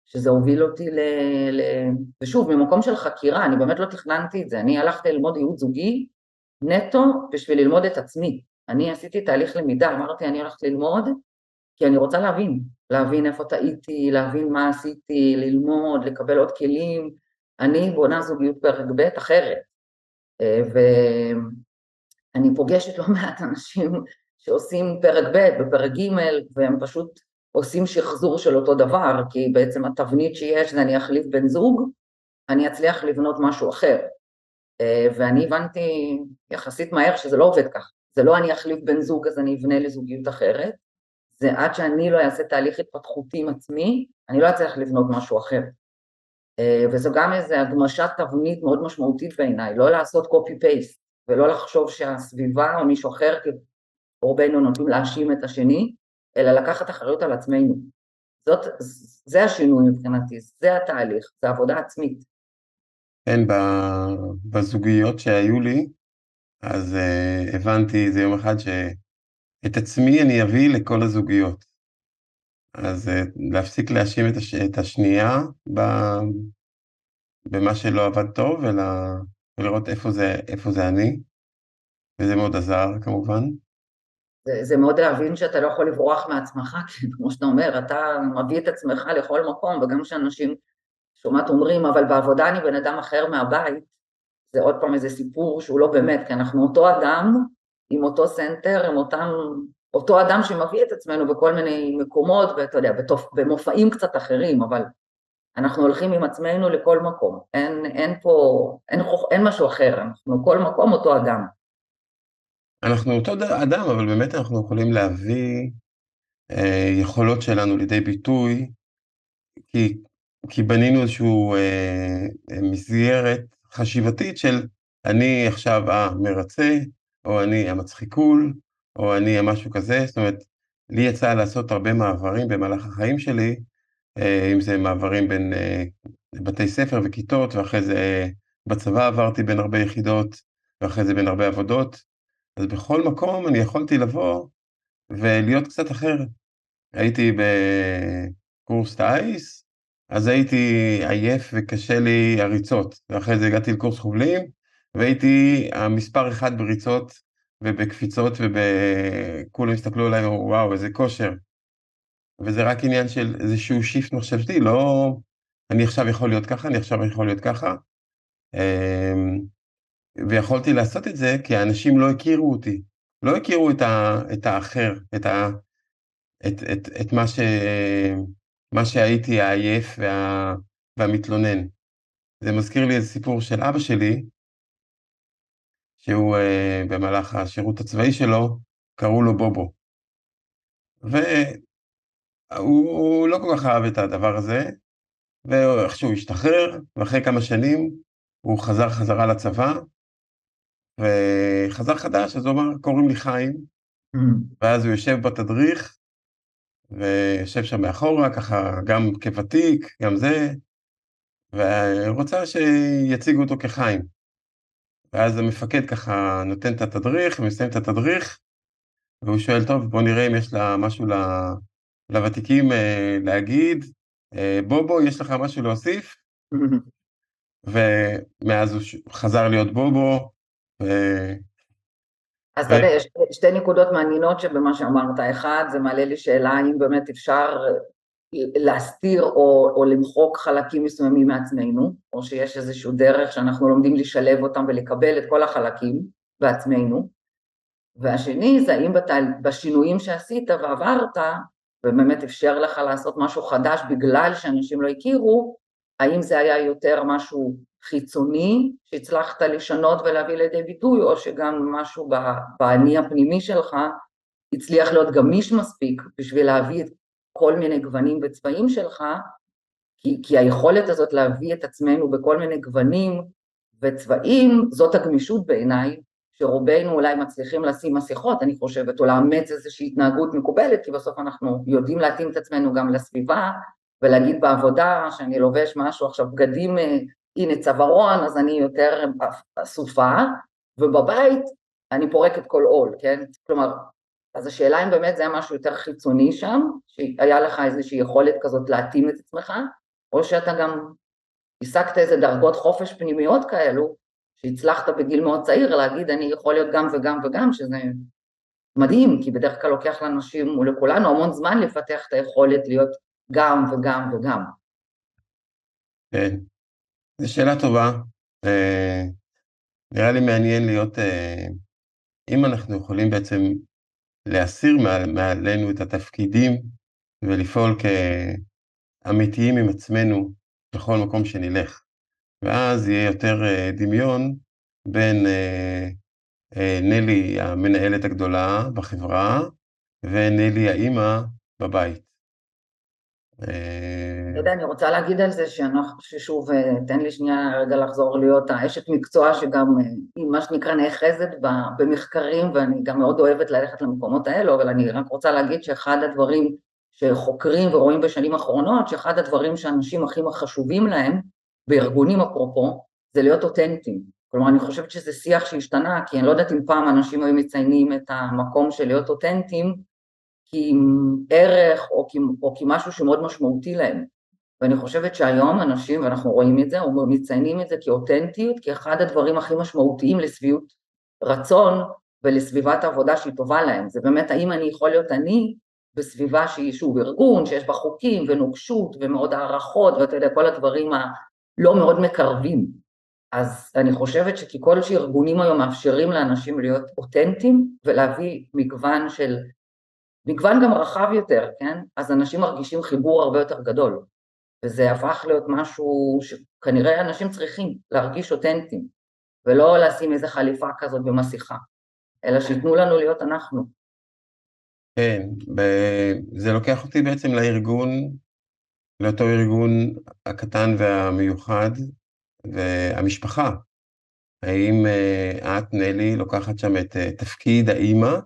שזה הוביל אותי ל... ל... ושוב, ממקום של חקירה, אני באמת לא תכננתי את זה, אני הלכתי ללמוד ייעוד זוגי נטו בשביל ללמוד את עצמי. אני עשיתי תהליך למידה, אמרתי אני הולכת ללמוד כי אני רוצה להבין, להבין איפה טעיתי, להבין מה עשיתי, ללמוד, לקבל עוד כלים. אני בונה זוגיות פרק ב' אחרת, אה, ואני פוגשת לא מעט אנשים שעושים פרק ב' ופרק ג' והם פשוט עושים שחזור של אותו דבר, כי בעצם התבנית שיש זה אני אחליף בן זוג, אני אצליח לבנות משהו אחר. אה, ואני הבנתי יחסית מהר שזה לא עובד כך, זה לא אני אחליף בן זוג אז אני אבנה לזוגיות אחרת, זה עד שאני לא אעשה תהליך התפתחותי עם עצמי, אני לא אצליח לבנות משהו אחר. אה, וזו גם איזו הגמשת תבנית מאוד משמעותית בעיניי, לא לעשות copy-paste ולא לחשוב שהסביבה או מישהו אחר, כי רובנו נוטים להאשים את השני, אלא לקחת אחריות על עצמנו. זאת, זה השינוי מבחינתי, זה התהליך, זה עבודה עצמית. כן, בזוגיות שהיו לי, אז uh, הבנתי איזה יום אחד שאת עצמי אני אביא לכל הזוגיות. אז uh, להפסיק להאשים את, הש... את השנייה ב... במה שלא עבד טוב, אלא ולראות איפה זה, איפה זה אני, וזה מאוד עזר כמובן. זה, זה מאוד להבין שאתה לא יכול לברוח מעצמך, *laughs* כי כמו שאתה אומר, אתה מביא את עצמך לכל מקום, וגם כשאנשים שומעת אומרים, אבל בעבודה אני בן אדם אחר מהבית, זה עוד פעם איזה סיפור שהוא לא באמת, כי אנחנו אותו אדם, עם אותו סנטר, עם אותם, אותו אדם שמביא את עצמנו בכל מיני מקומות, ואתה יודע, בתופ, במופעים קצת אחרים, אבל אנחנו הולכים עם עצמנו לכל מקום, אין, אין פה, אין, אין משהו אחר, אנחנו כל מקום אותו אדם. אנחנו אותו אדם, אבל באמת אנחנו יכולים להביא אה, יכולות שלנו לידי ביטוי, כי, כי בנינו איזושהי אה, מסגרת חשיבתית של אני עכשיו המרצה, או אני המצחיקול, או אני המשהו כזה, זאת אומרת, לי יצא לעשות הרבה מעברים במהלך החיים שלי, אה, אם זה מעברים בין אה, בתי ספר וכיתות, ואחרי זה אה, בצבא עברתי בין הרבה יחידות, ואחרי זה בין הרבה עבודות, אז בכל מקום אני יכולתי לבוא ולהיות קצת אחר. הייתי בקורס טיס, אז הייתי עייף וקשה לי הריצות, ואחרי זה הגעתי לקורס חובלים, והייתי המספר אחד בריצות ובקפיצות, וכולם הסתכלו עליי, וואו, איזה כושר. וזה רק עניין של איזשהו שיפט מחשבתי, לא אני עכשיו יכול להיות ככה, אני עכשיו יכול להיות ככה. ויכולתי לעשות את זה כי האנשים לא הכירו אותי, לא הכירו את, ה, את האחר, את, ה, את, את, את מה, ש, מה שהייתי העייף וה, והמתלונן. זה מזכיר לי איזה סיפור של אבא שלי, שהוא uh, במהלך השירות הצבאי שלו, קראו לו בובו. והוא לא כל כך אהב את הדבר הזה, ואיכשהו השתחרר, ואחרי כמה שנים הוא חזר חזרה לצבא, וחזר חדש, אז הוא אמר, קוראים לי חיים, mm. ואז הוא יושב בתדריך, ויושב שם מאחורה, ככה גם כוותיק, גם זה, ורוצה שיציגו אותו כחיים. ואז המפקד ככה נותן את התדריך, ומסיים את התדריך, והוא שואל, טוב, בוא נראה אם יש לה משהו לוותיקים אה, להגיד, אה, בובו, יש לך משהו להוסיף? ומאז הוא חזר להיות בובו, אז אתה יודע, יש שתי נקודות מעניינות שבמה שאמרת. אחד, זה מעלה לי שאלה האם באמת אפשר להסתיר או, או למחוק חלקים מסוימים מעצמנו, או שיש איזושהי דרך שאנחנו לומדים לשלב אותם ולקבל את כל החלקים בעצמנו. והשני זה האם בתל... בשינויים שעשית ועברת, ובאמת אפשר לך לעשות משהו חדש בגלל שאנשים לא הכירו, האם זה היה יותר משהו חיצוני שהצלחת לשנות ולהביא לידי ביטוי, או שגם משהו באני הפנימי שלך הצליח להיות גמיש מספיק בשביל להביא את כל מיני גוונים וצבעים שלך, כי, כי היכולת הזאת להביא את עצמנו בכל מיני גוונים וצבעים, זאת הגמישות בעיניי, שרובנו אולי מצליחים לשים מסכות, אני חושבת, או לאמץ איזושהי התנהגות מקובלת, כי בסוף אנחנו יודעים להתאים את עצמנו גם לסביבה, ולהגיד בעבודה שאני לובש משהו עכשיו, בגדים אה, הנה צווארון, אז אני יותר אסופה, ובבית אני פורקת כל עול, כן? כלומר, אז השאלה אם באמת זה היה משהו יותר חיצוני שם, שהיה לך איזושהי יכולת כזאת להתאים את עצמך, או שאתה גם השגת איזה דרגות חופש פנימיות כאלו, שהצלחת בגיל מאוד צעיר להגיד אני יכול להיות גם וגם וגם, שזה מדהים, כי בדרך כלל לוקח לאנשים ולכולנו המון זמן לפתח את היכולת להיות גם וגם וגם. כן, זו שאלה טובה. אה, נראה לי מעניין להיות, אה, אם אנחנו יכולים בעצם להסיר מעל, מעלינו את התפקידים ולפעול כאמיתיים עם עצמנו בכל מקום שנלך. ואז יהיה יותר אה, דמיון בין נלי, המנהלת הגדולה בחברה, ונילי האימא בבית. אתה יודע, אני רוצה להגיד על זה שאנחנו, ששוב, תן לי שנייה רגע לחזור להיות האשת מקצוע שגם היא מה שנקרא נאחזת במחקרים ואני גם מאוד אוהבת ללכת למקומות האלו, אבל אני רק רוצה להגיד שאחד הדברים שחוקרים ורואים בשנים האחרונות, שאחד הדברים שאנשים הכי חשובים להם, בארגונים אפרופו, זה להיות אותנטיים. כלומר, אני חושבת שזה שיח שהשתנה, כי אני לא יודעת אם פעם אנשים היו מציינים את המקום של להיות אותנטיים, כערך או, או כמשהו שמאוד משמעותי להם. ואני חושבת שהיום אנשים, ואנחנו רואים את זה, מציינים את זה כאותנטיות, כאחד הדברים הכי משמעותיים לשביעות רצון ולסביבת עבודה שהיא טובה להם. זה באמת האם אני יכול להיות אני בסביבה שהיא שוב ארגון, שיש בה חוקים ונוקשות ומאוד הערכות ואתה יודע, כל הדברים הלא מאוד מקרבים. אז אני חושבת שככל שארגונים היום מאפשרים לאנשים להיות אותנטיים ולהביא מגוון של מגוון גם רחב יותר, כן? אז אנשים מרגישים חיבור הרבה יותר גדול, וזה הפך להיות משהו שכנראה אנשים צריכים להרגיש אותנטיים, ולא לשים איזה חליפה כזאת במסכה, אלא שייתנו לנו להיות אנחנו. כן, זה לוקח אותי בעצם לארגון, לאותו ארגון הקטן והמיוחד, והמשפחה. האם אה, את, נלי, לוקחת שם את אה, תפקיד האימא,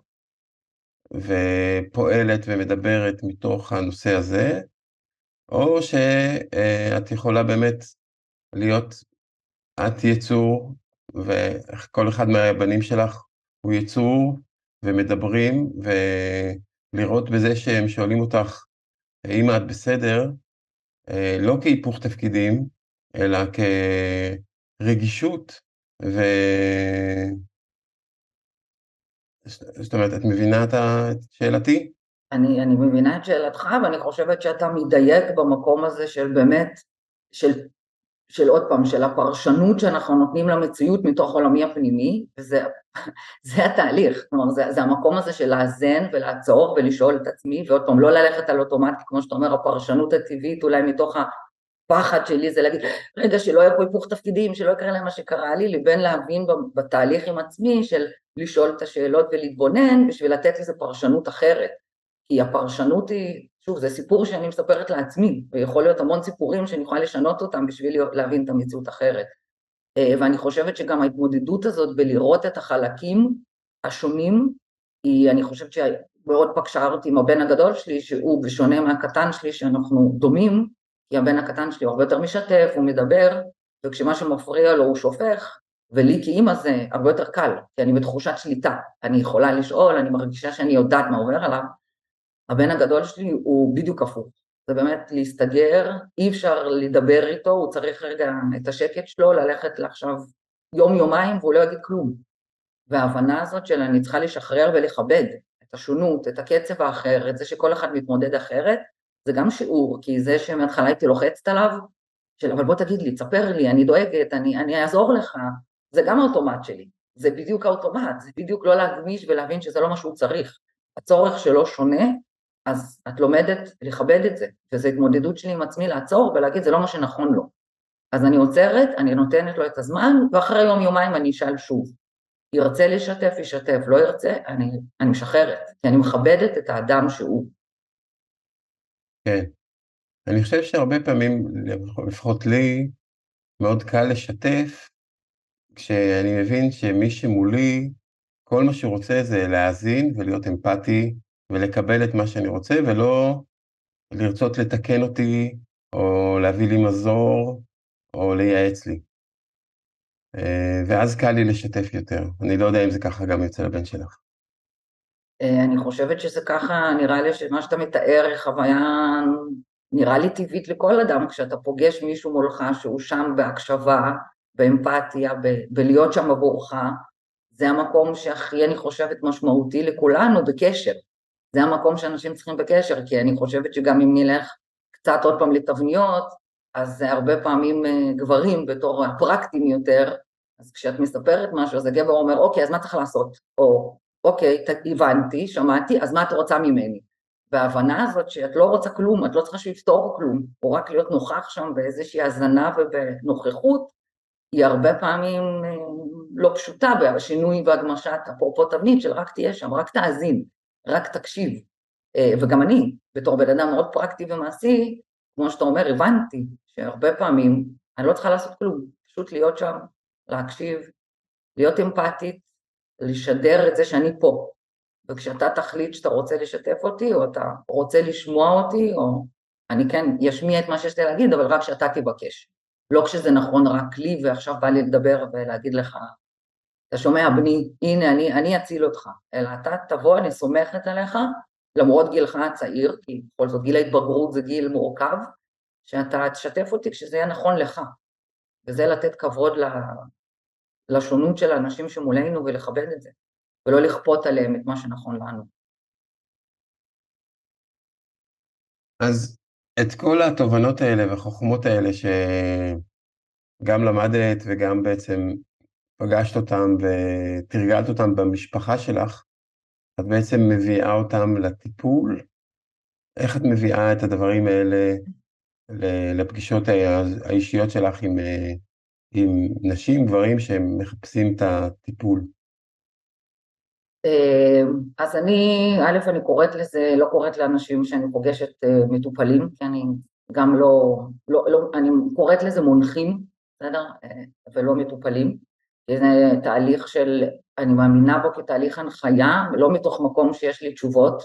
ופועלת ומדברת מתוך הנושא הזה, או שאת יכולה באמת להיות, את יצור, וכל אחד מהבנים שלך הוא יצור, ומדברים, ולראות בזה שהם שואלים אותך, האם את בסדר, לא כהיפוך תפקידים, אלא כרגישות, ו... זאת אומרת, את מבינה את שאלתי? אני, אני מבינה את שאלתך, ואני חושבת שאתה מדייק במקום הזה של באמת, של, של עוד פעם, של הפרשנות שאנחנו נותנים למציאות מתוך עולמי הפנימי, וזה *laughs* זה התהליך, כלומר זה, זה המקום הזה של לאזן ולעצור ולשאול את עצמי, ועוד פעם, לא ללכת על אוטומטי, כמו שאתה אומר, הפרשנות הטבעית אולי מתוך הפחד שלי זה להגיד, רגע, שלא יהיה פה היפוך תפקידים, שלא יקרה להם מה שקרה לי, לבין להבין בתהליך עם עצמי של לשאול את השאלות ולהתבונן בשביל לתת לזה פרשנות אחרת. כי הפרשנות היא, שוב, זה סיפור שאני מספרת לעצמי, ויכול להיות המון סיפורים שאני יכולה לשנות אותם בשביל להבין את המציאות אחרת. אה, ואני חושבת שגם ההתמודדות הזאת בלראות את החלקים השונים, היא, אני חושבת שמאוד פגשה אותי עם הבן הגדול שלי, שהוא בשונה מהקטן שלי, שאנחנו דומים, כי הבן הקטן שלי הוא הרבה יותר משתף, הוא מדבר, וכשמשהו מפריע לו הוא שופך, ולי כאימא זה הרבה יותר קל, כי אני בתחושת שליטה, אני יכולה לשאול, אני מרגישה שאני יודעת מה עובר עליו. הבן הגדול שלי הוא בדיוק הפוך, זה באמת להסתגר, אי אפשר לדבר איתו, הוא צריך רגע את השקט שלו, ללכת לעכשיו יום-יומיים והוא לא יגיד כלום. וההבנה הזאת של אני צריכה לשחרר ולכבד את השונות, את הקצב האחר, את זה שכל אחד מתמודד אחרת, זה גם שיעור, כי זה שמההתחלה הייתי לוחצת עליו, של אבל בוא תגיד לי, תספר לי, אני דואגת, אני, אני אעזור לך, זה גם האוטומט שלי, זה בדיוק האוטומט, זה בדיוק לא להגמיש ולהבין שזה לא מה שהוא צריך. הצורך שלו שונה, אז את לומדת לכבד את זה, וזו התמודדות שלי עם עצמי לעצור ולהגיד זה לא מה שנכון לו. אז אני עוצרת, אני נותנת לו את הזמן, ואחרי יום יומיים אני אשאל שוב. ירצה לשתף, ישתף, לא ירצה, אני, אני משחררת, כי אני מכבדת את האדם שהוא. כן. אני חושב שהרבה פעמים, לפחות לי, מאוד קל לשתף, כשאני מבין שמי שמולי, כל מה שהוא רוצה זה להאזין ולהיות אמפתי ולקבל את מה שאני רוצה, ולא לרצות לתקן אותי, או להביא לי מזור, או לייעץ לי. אה, ואז קל לי לשתף יותר. אני לא יודע אם זה ככה גם אצל הבן שלך. אה, אני חושבת שזה ככה, נראה לי שמה שאתה מתאר היא חוויה, נראה לי טבעית לכל אדם, כשאתה פוגש מישהו מולך שהוא שם בהקשבה, באמפתיה, ב- בלהיות שם עבורך, זה המקום שהכי אני חושבת משמעותי לכולנו בקשר. זה המקום שאנשים צריכים בקשר, כי אני חושבת שגם אם נלך קצת עוד פעם לתבניות, אז זה הרבה פעמים אה, גברים בתור הפרקטיים יותר, אז כשאת מספרת משהו, אז הגבר אומר, אוקיי, אז מה צריך לעשות? או, אוקיי, הבנתי, שמעתי, אז מה את רוצה ממני? וההבנה הזאת שאת לא רוצה כלום, את לא צריכה שהוא יפתור כלום, או רק להיות נוכח שם באיזושהי הזנה ובנוכחות, היא הרבה פעמים אה, לא פשוטה בשינוי והגמשת אפרופו תבנית של רק תהיה שם, רק תאזין, רק תקשיב. אה, וגם אני, בתור בן אדם מאוד פרקטי ומעשי, כמו שאתה אומר, הבנתי שהרבה פעמים אני לא צריכה לעשות כלום, פשוט להיות שם, להקשיב, להיות אמפתית, לשדר את זה שאני פה. וכשאתה תחליט שאתה רוצה לשתף אותי, או אתה רוצה לשמוע אותי, או אני כן אשמיע את מה שיש לי להגיד, אבל רק שאתה תבקש. לא כשזה נכון רק לי, ועכשיו בא לי לדבר ולהגיד לך, אתה שומע בני, הנה אני, אני אציל אותך, אלא אתה תבוא, אני סומכת עליך, למרות גילך הצעיר, כי בכל זאת גיל ההתבגרות זה גיל מורכב, שאתה תשתף אותי כשזה יהיה נכון לך, וזה לתת כבוד לשונות של האנשים שמולנו ולכבד את זה, ולא לכפות עליהם את מה שנכון לנו. אז את כל התובנות האלה והחוכמות האלה שגם למדת וגם בעצם פגשת אותם ותרגלת אותם במשפחה שלך, את בעצם מביאה אותם לטיפול? איך את מביאה את הדברים האלה לפגישות האישיות שלך עם, עם נשים, גברים שהם מחפשים את הטיפול? אז אני, א', אני קוראת לזה, לא קוראת לאנשים שאני פוגשת אה, מטופלים, כי אני גם לא, לא, לא אני קוראת לזה מונחים, בסדר? אה, ולא מטופלים. זה תהליך של, אני מאמינה בו כתהליך הנחיה, לא מתוך מקום שיש לי תשובות,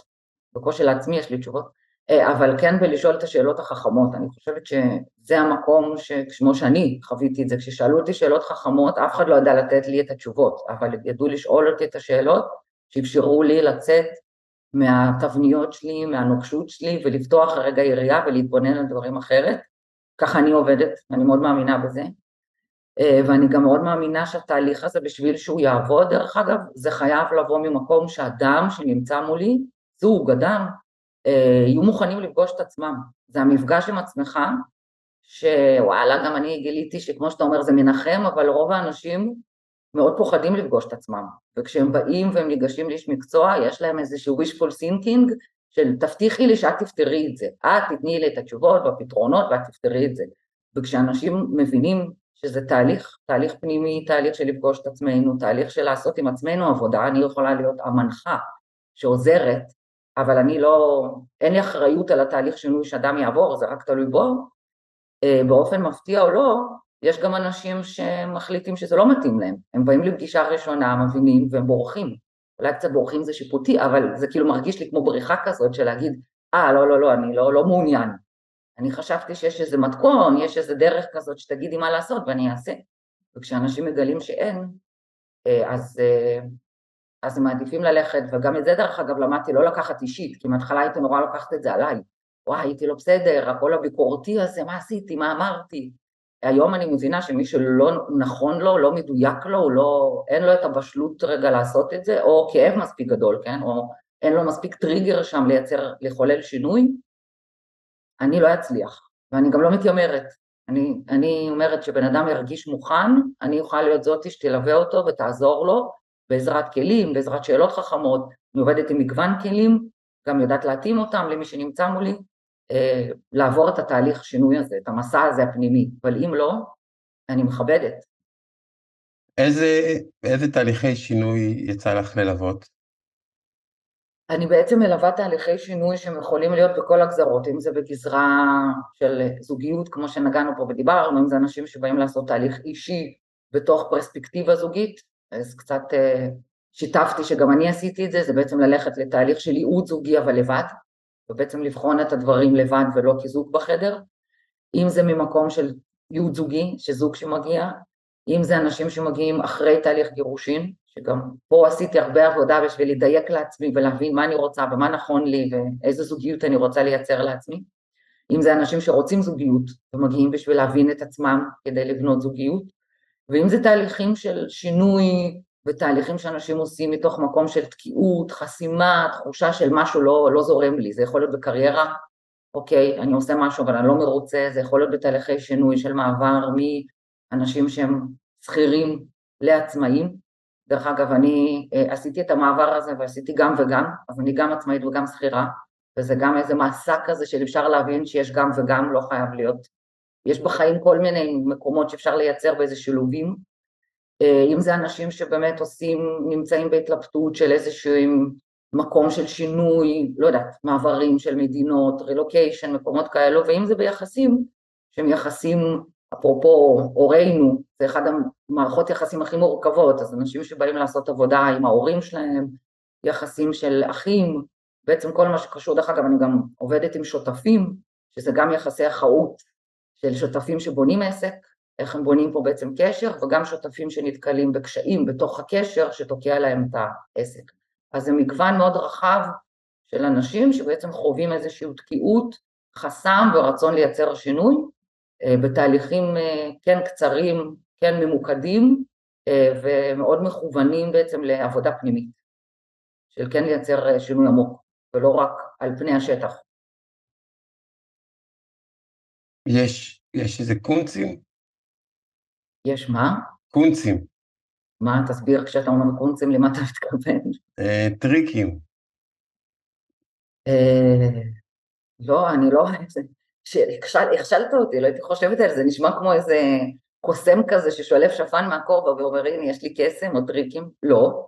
בקושי לעצמי יש לי תשובות, אבל כן בלשאול את השאלות החכמות. אני חושבת שזה המקום שכמו שאני חוויתי את זה, כששאלו אותי שאלות חכמות, אף אחד לא ידע לתת לי את התשובות, אבל ידעו לשאול אותי את השאלות, שאפשרו לי לצאת מהתבניות שלי, מהנוקשות שלי, ולפתוח רגע יריעה ולהתבונן על דברים אחרת. ככה אני עובדת, אני מאוד מאמינה בזה. אה, ואני גם מאוד מאמינה שהתהליך הזה, בשביל שהוא יעבוד, דרך אגב, זה חייב לבוא ממקום שאדם שנמצא מולי, זוג, אדם, אה, יהיו מוכנים לפגוש את עצמם. זה המפגש עם עצמך, שוואלה, גם אני גיליתי שכמו שאתה אומר זה מנחם, אבל רוב האנשים מאוד פוחדים לפגוש את עצמם, וכשהם באים והם ניגשים לאיש מקצוע, יש להם איזשהו wishful thinking של תבטיחי לי שאת תפתרי את זה, את תתני לי את התשובות והפתרונות ואת תפתרי את זה. וכשאנשים מבינים שזה תהליך, תהליך פנימי, תהליך של לפגוש את עצמנו, תהליך של לעשות עם עצמנו עבודה, אני יכולה להיות המנחה שעוזרת, אבל אני לא, אין לי אחריות על התהליך שינוי שאדם יעבור, זה רק תלוי בו, אה, באופן מפתיע או לא, יש גם אנשים שמחליטים שזה לא מתאים להם, הם באים לפגישה ראשונה, מבינים, והם בורחים. אולי קצת בורחים זה שיפוטי, אבל זה כאילו מרגיש לי כמו בריחה כזאת של להגיד, אה, ah, לא, לא, לא, אני לא, לא מעוניין. אני חשבתי שיש איזה מתכון, יש איזה דרך כזאת שתגידי מה לעשות ואני אעשה. וכשאנשים מגלים שאין, אה, אז, אה, אז הם מעדיפים ללכת, וגם את זה דרך אגב למדתי לא לקחת אישית, כי מההתחלה הייתי נורא לקחת את זה עליי. וואי, הייתי לא בסדר, הכל הביקורתי הזה, מה עשיתי, מה אמרתי. היום אני מבינה שמי שלא נכון לו, לא מדויק לו, לא, אין לו את הבשלות רגע לעשות את זה, או כאב מספיק גדול, כן? או אין לו מספיק טריגר שם לייצר, לחולל שינוי, אני לא אצליח, ואני גם לא מתיימרת. אני, אני אומרת שבן אדם ירגיש מוכן, אני אוכל להיות זאתי שתלווה אותו ותעזור לו בעזרת כלים, בעזרת שאלות חכמות, אני עובדת עם מגוון כלים, גם יודעת להתאים אותם למי שנמצא מולי, אה, לעבור את התהליך שינוי הזה, את המסע הזה הפנימי, אבל אם לא, אני מכבדת. איזה, איזה תהליכי שינוי יצא לך ללוות? אני בעצם מלווה תהליכי שינוי שהם יכולים להיות בכל הגזרות, אם זה בגזרה של זוגיות, כמו שנגענו פה ודיברנו, אם זה אנשים שבאים לעשות תהליך אישי בתוך פרספקטיבה זוגית, אז קצת אה, שיתפתי שגם אני עשיתי את זה, זה בעצם ללכת לתהליך של ייעוד זוגי אבל לבד, ובעצם לבחון את הדברים לבד ולא כזוג בחדר, אם זה ממקום של ייעוד זוגי, שזוג שמגיע, אם זה אנשים שמגיעים אחרי תהליך גירושין, שגם פה עשיתי הרבה עבודה בשביל לדייק לעצמי ולהבין מה אני רוצה ומה נכון לי ואיזה זוגיות אני רוצה לייצר לעצמי, אם זה אנשים שרוצים זוגיות ומגיעים בשביל להבין את עצמם כדי לבנות זוגיות, ואם זה תהליכים של שינוי ותהליכים שאנשים עושים מתוך מקום של תקיעות, חסימה, תחושה של משהו לא, לא זורם לי, זה יכול להיות בקריירה, אוקיי, אני עושה משהו אבל אני לא מרוצה, זה יכול להיות בתהליכי שינוי של מעבר מאנשים שהם שכירים לעצמאים, דרך אגב, אני אה, עשיתי את המעבר הזה ועשיתי גם וגם, אז אני גם עצמאית וגם שכירה, וזה גם איזה מסע כזה של אפשר להבין שיש גם וגם, לא חייב להיות. יש בחיים כל מיני מקומות שאפשר לייצר באיזה שילובים, אה, אם זה אנשים שבאמת עושים, נמצאים בהתלבטות של איזשהם מקום של שינוי, לא יודעת, מעברים של מדינות, רילוקיישן, מקומות כאלו, ואם זה ביחסים שהם יחסים, אפרופו הורינו, זה אחד המערכות יחסים הכי מורכבות, אז אנשים שבאים לעשות עבודה עם ההורים שלהם, יחסים של אחים, בעצם כל מה שקשור, דרך אגב אני גם עובדת עם שותפים, שזה גם יחסי אחאות של שותפים שבונים עסק, איך הם בונים פה בעצם קשר, וגם שותפים שנתקלים בקשיים בתוך הקשר שתוקע להם את העסק. אז זה מגוון מאוד רחב של אנשים שבעצם חווים איזושהי תקיעות, חסם ורצון לייצר שינוי, אה, בתהליכים אה, כן קצרים, כן ממוקדים, אה, ומאוד מכוונים בעצם לעבודה פנימית, של כן לייצר שינוי עמוק, ולא רק על פני השטח. יש, יש איזה קונצים? יש מה? קונצים. מה, תסביר כשאתה אומר קונצים למה אתה מתכוון. אה, טריקים. אה, לא, אני לא... הכשלת אותי, לא הייתי חושבת על זה, נשמע כמו איזה קוסם כזה ששולף שפן מהכובע ואומר, הנה, יש לי קסם או טריקים. לא,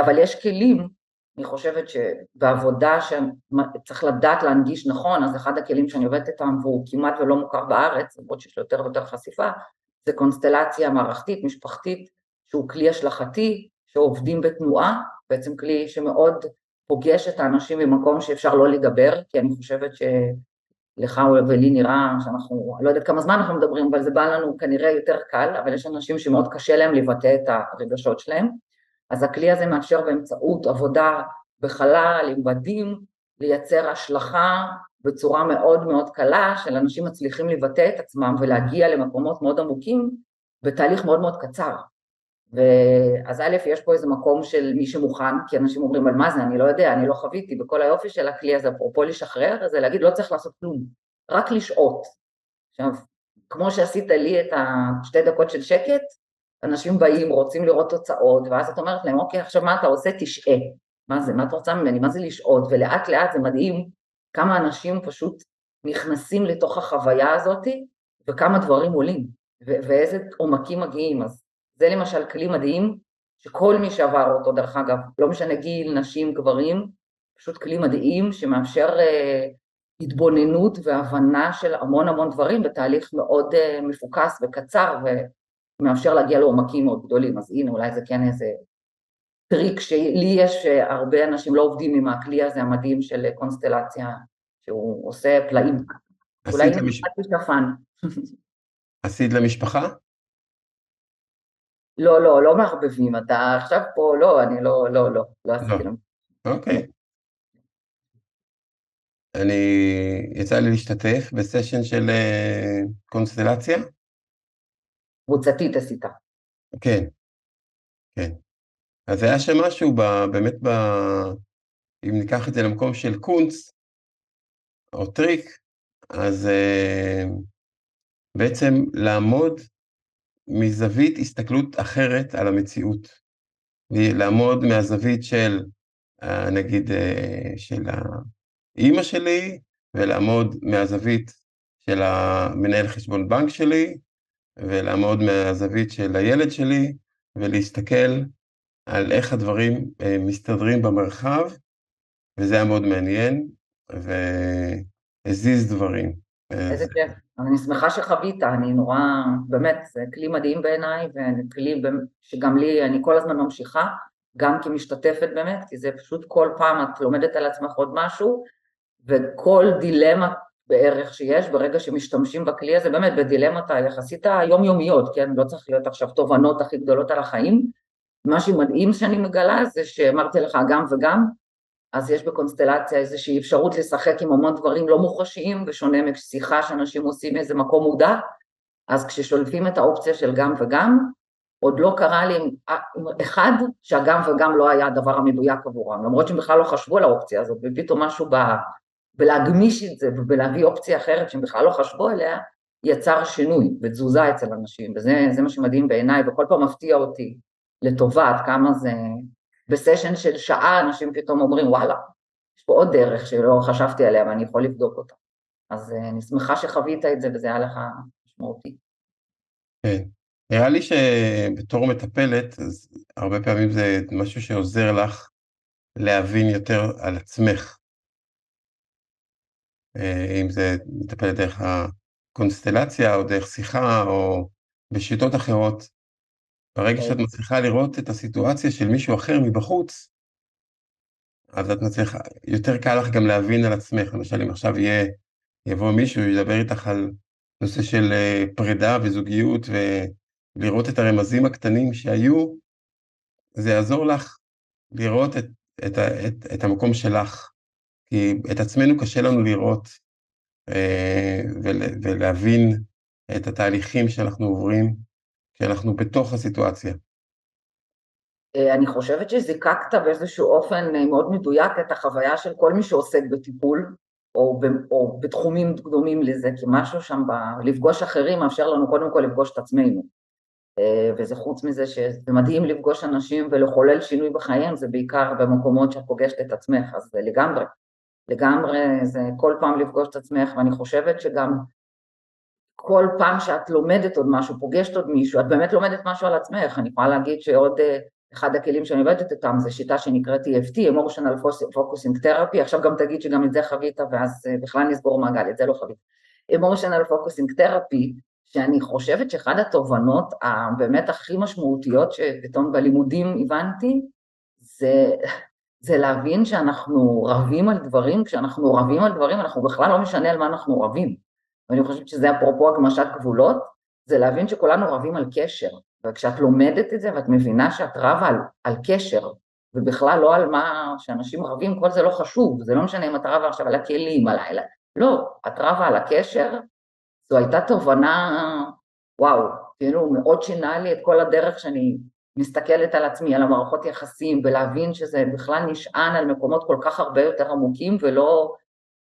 אבל יש כלים, אני חושבת שבעבודה שצריך לדעת להנגיש נכון, אז אחד הכלים שאני עובדת איתם, והוא כמעט ולא מוכר בארץ, למרות שיש לו יותר ויותר חשיפה, זה קונסטלציה מערכתית, משפחתית, שהוא כלי השלכתי, שעובדים בתנועה, בעצם כלי שמאוד פוגש את האנשים במקום שאפשר לא לדבר, כי אני חושבת שלך ולי נראה שאנחנו, לא יודעת כמה זמן אנחנו מדברים, אבל זה בא לנו כנראה יותר קל, אבל יש אנשים שמאוד קשה להם לבטא את הרגשות שלהם, אז הכלי הזה מאפשר באמצעות עבודה בחלל, עם בדים, לייצר השלכה בצורה מאוד מאוד קלה, של אנשים מצליחים לבטא את עצמם ולהגיע למקומות מאוד עמוקים בתהליך מאוד מאוד קצר. ואז א', יש פה איזה מקום של מי שמוכן, כי אנשים אומרים, על מה זה, אני לא יודע, אני לא חוויתי, וכל היופי של הכלי הזה, אפרופו לשחרר, זה להגיד, לא צריך לעשות כלום, רק לשהות. עכשיו, כמו שעשית לי את השתי דקות של שקט, אנשים באים, רוצים לראות תוצאות, ואז את אומרת להם, אוקיי, עכשיו מה אתה עושה? תשעה. מה זה, מה את רוצה ממני? מה זה לשהות? ולאט לאט זה מדהים כמה אנשים פשוט נכנסים לתוך החוויה הזאת, וכמה דברים עולים, ואיזה עומקים מגיעים. אז זה למשל כלי מדהים, שכל מי שעבר אותו, דרך אגב, לא משנה גיל, נשים, גברים, פשוט כלי מדהים שמאפשר אה, התבוננות והבנה של המון המון דברים בתהליך מאוד אה, מפוקס וקצר ומאפשר להגיע לעומקים מאוד גדולים, אז הנה אולי זה כן איזה טריק שלי יש, הרבה אנשים לא עובדים עם הכלי הזה המדהים של קונסטלציה, שהוא עושה פלאים. אולי למש... שפן. *laughs* עשית למשפחה? לא, לא, לא מערבבים, אתה עכשיו פה, לא, אני לא, לא, לא, לא עשיתי להם. אוקיי. אני, יצא לי להשתתף בסשן של אה, קונסטלציה. קבוצתית עשית. כן, כן. אז היה שם משהו ב, באמת, ב, אם ניקח את זה למקום של קונץ, או טריק, אז אה, בעצם לעמוד מזווית הסתכלות אחרת על המציאות. לעמוד מהזווית של, אה, נגיד, אה, של האימא שלי, ולעמוד מהזווית של המנהל חשבון בנק שלי, ולעמוד מהזווית של הילד שלי, ולהסתכל על איך הדברים אה, מסתדרים במרחב, וזה היה מאוד מעניין, והזיז דברים. איזה כיף, אני שמחה שחווית, אני נורא, באמת, זה כלי מדהים בעיניי, וכלי שגם לי, אני כל הזמן ממשיכה, גם כמשתתפת באמת, כי זה פשוט כל פעם את לומדת על עצמך עוד משהו, וכל דילמה בערך שיש ברגע שמשתמשים בכלי הזה, באמת בדילמות היחסית היומיומיות, כן, לא צריך להיות עכשיו תובנות הכי גדולות על החיים, מה שמדהים שאני מגלה זה שאמרתי לך גם וגם, אז יש בקונסטלציה איזושהי אפשרות לשחק עם המון דברים לא מוחשיים, בשונה משיחה שאנשים עושים מאיזה מקום מודע, אז כששולפים את האופציה של גם וגם, עוד לא קרה לי עם אחד שהגם וגם לא היה הדבר המדויק עבורם, למרות שהם בכלל לא חשבו על האופציה הזאת, ופתאום משהו ב... בלהגמיש את זה ובלהביא אופציה אחרת שהם בכלל לא חשבו עליה, יצר שינוי ותזוזה אצל אנשים, וזה מה שמדהים בעיניי, וכל פעם מפתיע אותי לטובה, עד כמה זה... בסשן של שעה אנשים פתאום אומרים וואלה, יש פה עוד דרך שלא חשבתי עליה ואני יכול לבדוק אותה. אז אה, אני שמחה שחווית את זה וזה היה לך משמעותי. כן, נראה לי שבתור מטפלת, אז הרבה פעמים זה משהו שעוזר לך להבין יותר על עצמך. אה, אם זה מטפל דרך הקונסטלציה, או דרך שיחה, או בשיטות אחרות. ברגע שאת אוקיי. מצליחה לראות את הסיטואציה של מישהו אחר מבחוץ, אז את מצליחה, יותר קל לך גם להבין על עצמך. למשל, אם עכשיו יהיה, יבוא מישהו, ידבר איתך על נושא של אה, פרידה וזוגיות, ולראות את הרמזים הקטנים שהיו, זה יעזור לך לראות את, את, את, את המקום שלך. כי את עצמנו קשה לנו לראות אה, ול, ולהבין את התהליכים שאנחנו עוברים כשאנחנו בתוך הסיטואציה. אה, אני חושבת שזיקקת באיזשהו אופן אה, מאוד מדויק את החוויה של כל מי שעוסק בטיפול, או, או בתחומים דומים לזה, כי משהו שם ב... לפגוש אחרים מאפשר לנו קודם כל לפגוש את עצמנו. וזה חוץ מזה שזה מדהים לפגוש אנשים ולחולל שינוי בחייהם, זה בעיקר במקומות שאת פוגשת את עצמך, אז לגמרי. לגמרי זה כל פעם לפגוש את עצמך, ואני חושבת שגם כל פעם שאת לומדת עוד משהו, פוגשת עוד מישהו, את באמת לומדת משהו על עצמך. אני יכולה להגיד שעוד אחד הכלים שאני עובדת איתם זה שיטה שנקראת EFT, Emotional Focusing Therapy, עכשיו גם תגיד שגם את זה חווית ואז אה, בכלל נסגור מעגל, את זה לא חווית. Emotional Focusing Therapy, שאני חושבת שאחד התובנות הבאמת הכי משמעותיות שפתאום בלימודים הבנתי, זה, זה להבין שאנחנו רבים על דברים, כשאנחנו רבים על דברים אנחנו בכלל לא משנה על מה אנחנו רבים. ואני חושבת שזה אפרופו הגמשת גבולות, זה להבין שכולנו רבים על קשר, וכשאת לומדת את זה ואת מבינה שאת רבה על, על קשר, ובכלל לא על מה שאנשים רבים, כל זה לא חשוב, זה לא משנה אם את רבה עכשיו על הכלים, הלילה, לא, את רבה על הקשר, זו הייתה תובנה, וואו, כאילו מאוד שינה לי את כל הדרך שאני מסתכלת על עצמי, על המערכות יחסים, ולהבין שזה בכלל נשען על מקומות כל כך הרבה יותר עמוקים, ולא,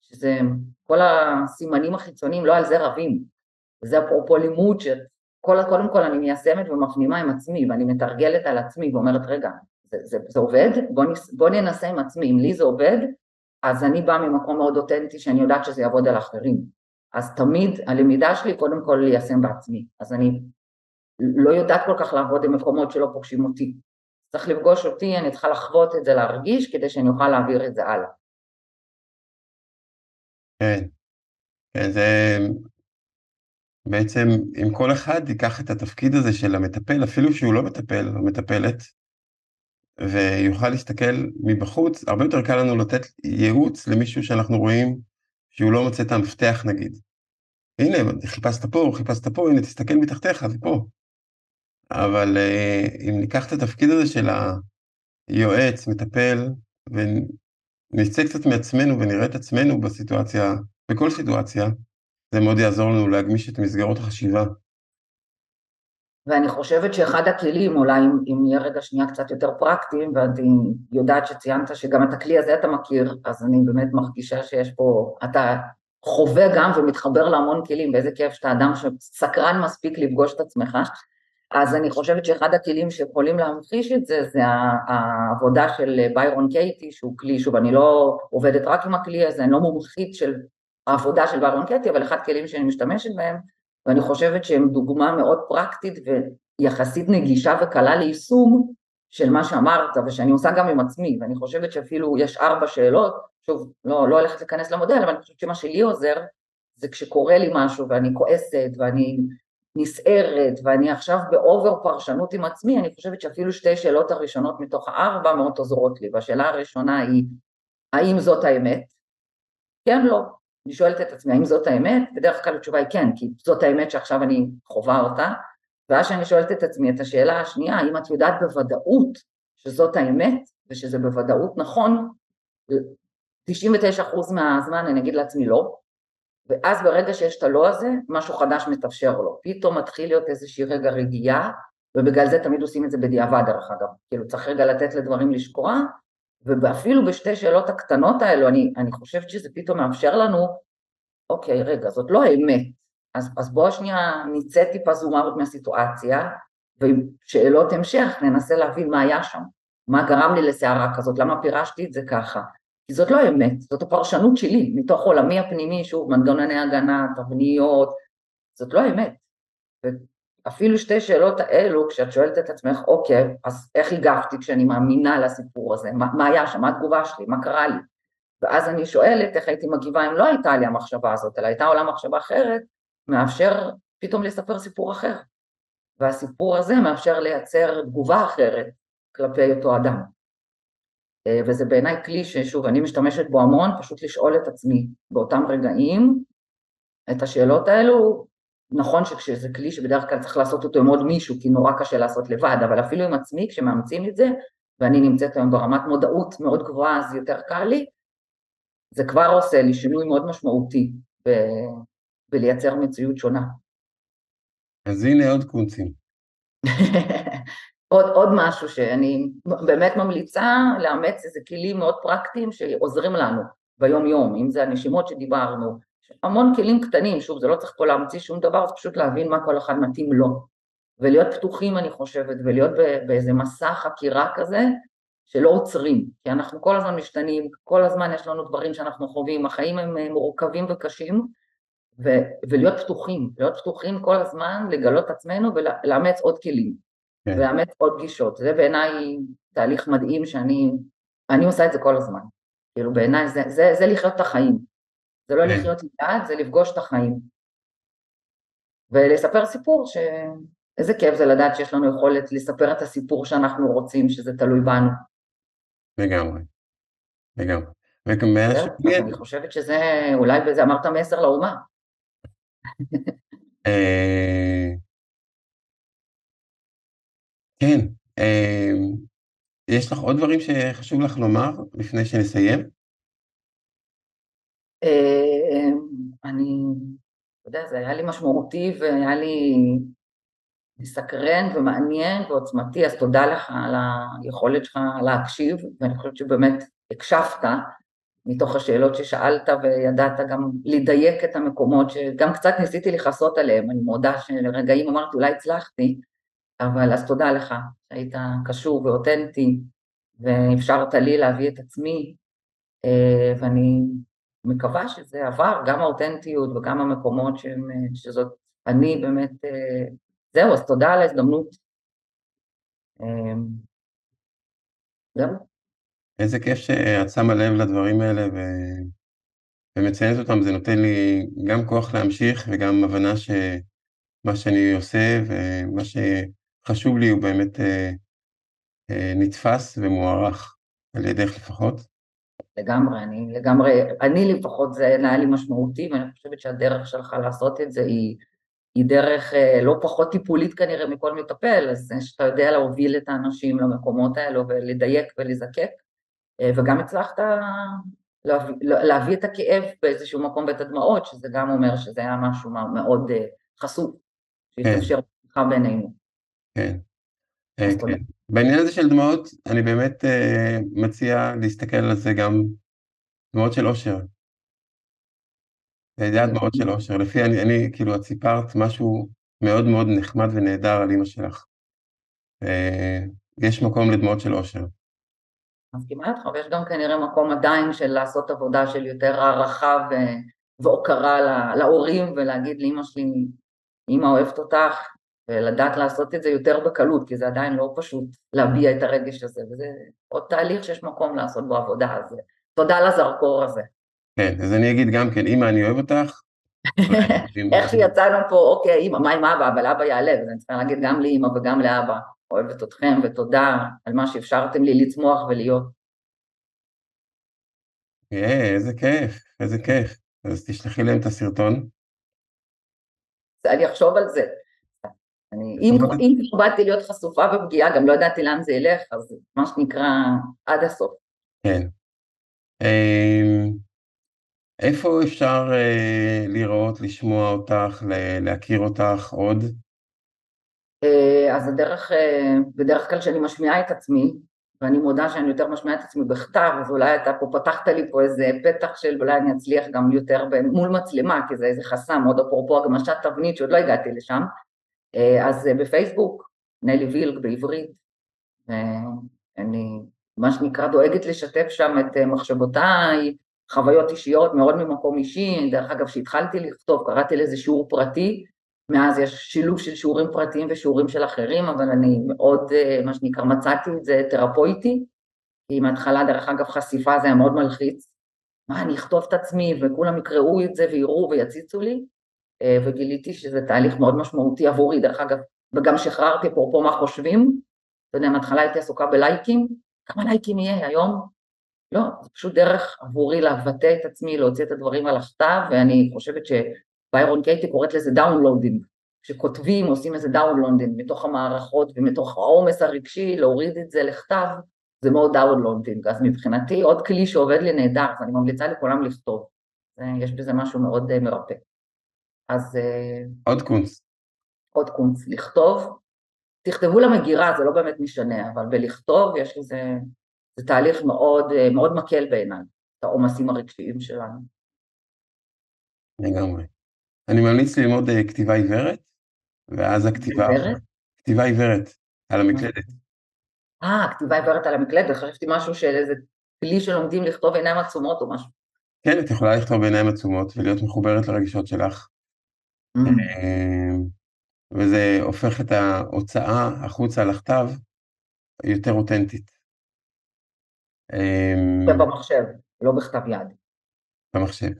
שזה, כל הסימנים החיצוניים, לא על זה רבים. וזה אפרופו לימוד, שקודם כל אני מיישמת ומפנימה עם עצמי, ואני מתרגלת על עצמי ואומרת, רגע, זה, זה, זה עובד? בוא, נס, בוא ננסה עם עצמי, אם לי זה עובד, אז אני באה ממקום מאוד אותנטי שאני יודעת שזה יעבוד על אחרים. אז תמיד הלמידה שלי קודם כל ליישם בעצמי. אז אני לא יודעת כל כך לעבוד עם מקומות שלא פוגשים אותי. צריך לפגוש אותי, אני צריכה לחוות את זה, להרגיש, כדי שאני אוכל להעביר את זה הלאה. כן, כן, זה בעצם אם כל אחד ייקח את התפקיד הזה של המטפל, אפילו שהוא לא מטפל או מטפלת, ויוכל להסתכל מבחוץ, הרבה יותר קל לנו לתת ייעוץ למישהו שאנחנו רואים שהוא לא מוצא את המפתח נגיד. הנה, חיפשת פה, חיפשת פה, הנה, תסתכל מתחתיך, זה פה. אבל אה, אם ניקח את התפקיד הזה של היועץ, מטפל, ונצא קצת מעצמנו ונראה את עצמנו בסיטואציה, בכל סיטואציה, זה מאוד יעזור לנו להגמיש את מסגרות החשיבה. ואני חושבת שאחד הכלים, אולי אם, אם נהיה רגע שנייה קצת יותר פרקטיים, ואני יודעת שציינת שגם את הכלי הזה אתה מכיר, אז אני באמת מרגישה שיש פה, אתה חווה גם ומתחבר להמון כלים, ואיזה כיף שאתה אדם שסקרן מספיק לפגוש את עצמך. אז אני חושבת שאחד הכלים שיכולים להמחיש את זה, זה העבודה של ביירון קייטי, שהוא כלי, שוב, אני לא עובדת רק עם הכלי הזה, אני לא מומחית של העבודה של ביירון קייטי, אבל אחד הכלים שאני משתמשת בהם, ואני חושבת שהם דוגמה מאוד פרקטית ויחסית נגישה וקלה ליישום של מה שאמרת, ושאני עושה גם עם עצמי, ואני חושבת שאפילו יש ארבע שאלות, שוב, לא, לא הולכת להיכנס למודל, אבל אני חושבת שמה שלי עוזר, זה כשקורה לי משהו ואני כועסת ואני נסערת ואני עכשיו באובר פרשנות עם עצמי, אני חושבת שאפילו שתי שאלות הראשונות מתוך הארבע מאוד עוזרות לי, והשאלה הראשונה היא, האם זאת האמת? כן, לא. אני שואלת את עצמי, האם זאת האמת? בדרך כלל התשובה היא כן, כי זאת האמת שעכשיו אני חווה אותה, ואז שאני שואלת את עצמי את השאלה השנייה, האם את יודעת בוודאות שזאת האמת, ושזה בוודאות נכון, 99% מהזמן אני אגיד לעצמי לא, ואז ברגע שיש את הלא הזה, משהו חדש מתאפשר לו. פתאום מתחיל להיות איזושהי רגע רגיעה, ובגלל זה תמיד עושים את זה בדיעבד דרך אגב. כאילו צריך רגע לתת לדברים לשקוע, ואפילו בשתי שאלות הקטנות האלו, אני, אני חושבת שזה פתאום מאפשר לנו, אוקיי, רגע, זאת לא האמת. אז, אז בואו שנייה נצא טיפה זום אאוט מהסיטואציה, ועם שאלות המשך ננסה להבין מה היה שם, מה גרם לי לסערה כזאת, למה פירשתי את זה ככה, כי זאת לא אמת, זאת הפרשנות שלי, מתוך עולמי הפנימי, שוב, מנגנוני הגנה, תבניות, זאת לא אמת. אפילו שתי שאלות האלו, כשאת שואלת את עצמך, אוקיי, אז איך הגבתי כשאני מאמינה לסיפור הזה? מה, מה היה שם? מה התגובה שלי? מה קרה לי? ואז אני שואלת איך הייתי מגיבה אם לא הייתה לי המחשבה הזאת, אלא הייתה עולה מחשבה אחרת, מאפשר פתאום לספר סיפור אחר. והסיפור הזה מאפשר לייצר תגובה אחרת כלפי אותו אדם. אה, וזה בעיניי כלי ששוב, אני משתמשת בו המון, פשוט לשאול את עצמי באותם רגעים את השאלות האלו, נכון שכשזה כלי שבדרך כלל צריך לעשות אותו עם עוד מישהו, כי נורא קשה לעשות לבד, אבל אפילו עם עצמי, כשמאמצים את זה, ואני נמצאת היום ברמת מודעות מאוד גבוהה, אז יותר קל לי, זה כבר עושה לי שינוי מאוד משמעותי ב... בלייצר מציאות שונה. אז הנה עוד קונצים. *laughs* עוד, עוד משהו שאני באמת ממליצה לאמץ איזה כלים מאוד פרקטיים שעוזרים לנו ביום יום, אם זה הנשימות שדיברנו, המון כלים קטנים, שוב זה לא צריך פה להמציא שום דבר, זה פשוט להבין מה כל אחד מתאים לו, ולהיות פתוחים אני חושבת, ולהיות באיזה מסע חקירה כזה, שלא עוצרים, כי אנחנו כל הזמן משתנים, כל הזמן יש לנו דברים שאנחנו חווים, החיים הם אה, מורכבים וקשים, ו- ולהיות פתוחים, להיות פתוחים כל הזמן, לגלות עצמנו ולאמץ עוד כלים, כן. ולאמץ עוד גישות, זה בעיניי תהליך מדהים שאני, אני עושה את זה כל הזמן, כאילו בעיניי זה, זה, זה לחיות את החיים, זה לא כן. לחיות לבד, זה לפגוש את החיים. ולספר סיפור ש... איזה כיף זה לדעת שיש לנו יכולת לספר את הסיפור שאנחנו רוצים, שזה תלוי בנו. לגמרי, לגמרי. אני חושבת שזה, אולי בזה אמרת מסר לאומה. כן, אה, יש לך עוד דברים שחשוב לך לומר לפני שנסיים? אה, אני, אתה יודע, זה היה לי משמעותי והיה לי מסקרן ומעניין ועוצמתי, אז תודה לך על היכולת שלך להקשיב, ואני חושבת שבאמת הקשבת מתוך השאלות ששאלת וידעת גם לדייק את המקומות שגם קצת ניסיתי לכסות עליהם, אני מודה שלרגעים אמרתי אולי הצלחתי, אבל אז תודה לך שהיית קשור ואותנטי ואפשרת לי להביא את עצמי אה, ואני מקווה שזה עבר, גם האותנטיות וגם המקומות שהם, שזאת אני באמת, אה, זהו, אז תודה על ההזדמנות. אה, זהו. איזה כיף שאת שמה לב לדברים האלה ו... ומציינת אותם, זה נותן לי גם כוח להמשיך וגם הבנה שמה שאני עושה ומה שחשוב לי הוא באמת אה, אה, נתפס ומוערך על ידך לפחות. לגמרי, אני לגמרי, אני לפחות זה היה לי משמעותי ואני חושבת שהדרך שלך לעשות את זה היא, היא דרך אה, לא פחות טיפולית כנראה מכל מטפל, אז שאתה יודע להוביל את האנשים למקומות האלו ולדייק ולזקק, אה, וגם הצלחת להביא, להביא את הכאב באיזשהו מקום ואת הדמעות, שזה גם אומר שזה היה משהו מאוד אה, חשוף, שהתאפשר כן. בינינו. כן. אה, כן. בעניין הזה של דמעות, אני באמת מציע להסתכל על זה גם דמעות של אושר. זה היה דמעות של אושר. לפי, אני, אני, כאילו, את סיפרת משהו מאוד מאוד נחמד ונהדר על אימא שלך. יש מקום לדמעות של אושר. מסכימה איתך, ויש גם כנראה מקום עדיין של לעשות עבודה של יותר הערכה והוקרה להורים ולהגיד לאמא שלי, אמא אוהבת אותך, ולדעת לעשות את זה יותר בקלות, כי זה עדיין לא פשוט להביע את הרגש הזה, וזה עוד תהליך שיש מקום לעשות בו עבודה, אז תודה לזרקור הזה. כן, אז אני אגיד גם כן, אמא, אני אוהב אותך. *laughs* איך שיצאנו פה, אוקיי, אמא, מה עם אבא? אבל אבא יעלה, אז אני צריכה להגיד גם לאמא וגם לאבא. אוהבת אתכם ותודה על מה שאפשרתם לי לצמוח ולהיות. איזה כיף, איזה כיף. אז תשלחי להם את הסרטון. אני אחשוב על זה. אני, אם, אם כבר באתי להיות חשופה ופגיעה, גם לא ידעתי לאן זה ילך, אז מה שנקרא, עד הסוף. כן. אמ, איפה אפשר אה, לראות, לשמוע אותך, להכיר אותך עוד? אה, אז הדרך, אה, בדרך כלל כשאני משמיעה את עצמי, ואני מודה שאני יותר משמיעה את עצמי בכתב, אז אולי אתה פה פתחת לי פה איזה פתח של אולי אני אצליח גם יותר מול מצלמה, כי זה איזה חסם, עוד אפרופו הגמשת תבנית שעוד לא הגעתי לשם, אז בפייסבוק, נלי וילק בעברית, ואני מה שנקרא דואגת לשתף שם את מחשבותיי, חוויות אישיות מאוד ממקום אישי, דרך אגב כשהתחלתי לכתוב קראתי לזה שיעור פרטי, מאז יש שילוב של שיעורים פרטיים ושיעורים של אחרים, אבל אני מאוד, מה שנקרא, מצאתי את זה תרפויטי, כי מההתחלה, דרך אגב, חשיפה זה היה מאוד מלחיץ. מה, אני אכתוב את עצמי וכולם יקראו את זה ויראו ויציצו לי, וגיליתי שזה תהליך מאוד משמעותי עבורי, דרך אגב, וגם שחררתי אפרופו מה חושבים, אתה יודע, מההתחלה הייתי עסוקה בלייקים, כמה לייקים יהיה היום? לא, זה פשוט דרך עבורי לבטא את עצמי, להוציא את הדברים על הכתב, ואני חושבת שביירון קייטי קוראת לזה downloading, כשכותבים עושים איזה downloading מתוך המערכות ומתוך העומס הרגשי, להוריד את זה לכתב, זה מאוד downloading, אז מבחינתי עוד כלי שעובד לי נהדר, אז אני ממליצה לכולם לכתוב, יש בזה משהו מאוד מרפא. אז... עוד קונץ. עוד קונץ, לכתוב, תכתבו למגירה, זה לא באמת משנה, אבל בלכתוב יש לזה, זה תהליך מאוד, מאוד מקל בעיניי, את העומסים הרגשיים שלנו. לגמרי. אני ממליץ ללמוד כתיבה עיוורת, ואז הכתיבה... עיוורת? כתיבה עיוורת, על המקלדת. אה, כתיבה עיוורת על המקלדת, חשבתי משהו של איזה כלי שלומדים לכתוב עיניים עצומות או משהו. כן, את יכולה לכתוב בעיניים עצומות ולהיות מחוברת לרגשות שלך. וזה הופך את ההוצאה החוצה לכתב יותר אותנטית. ובמחשב, לא בכתב יד. במחשב.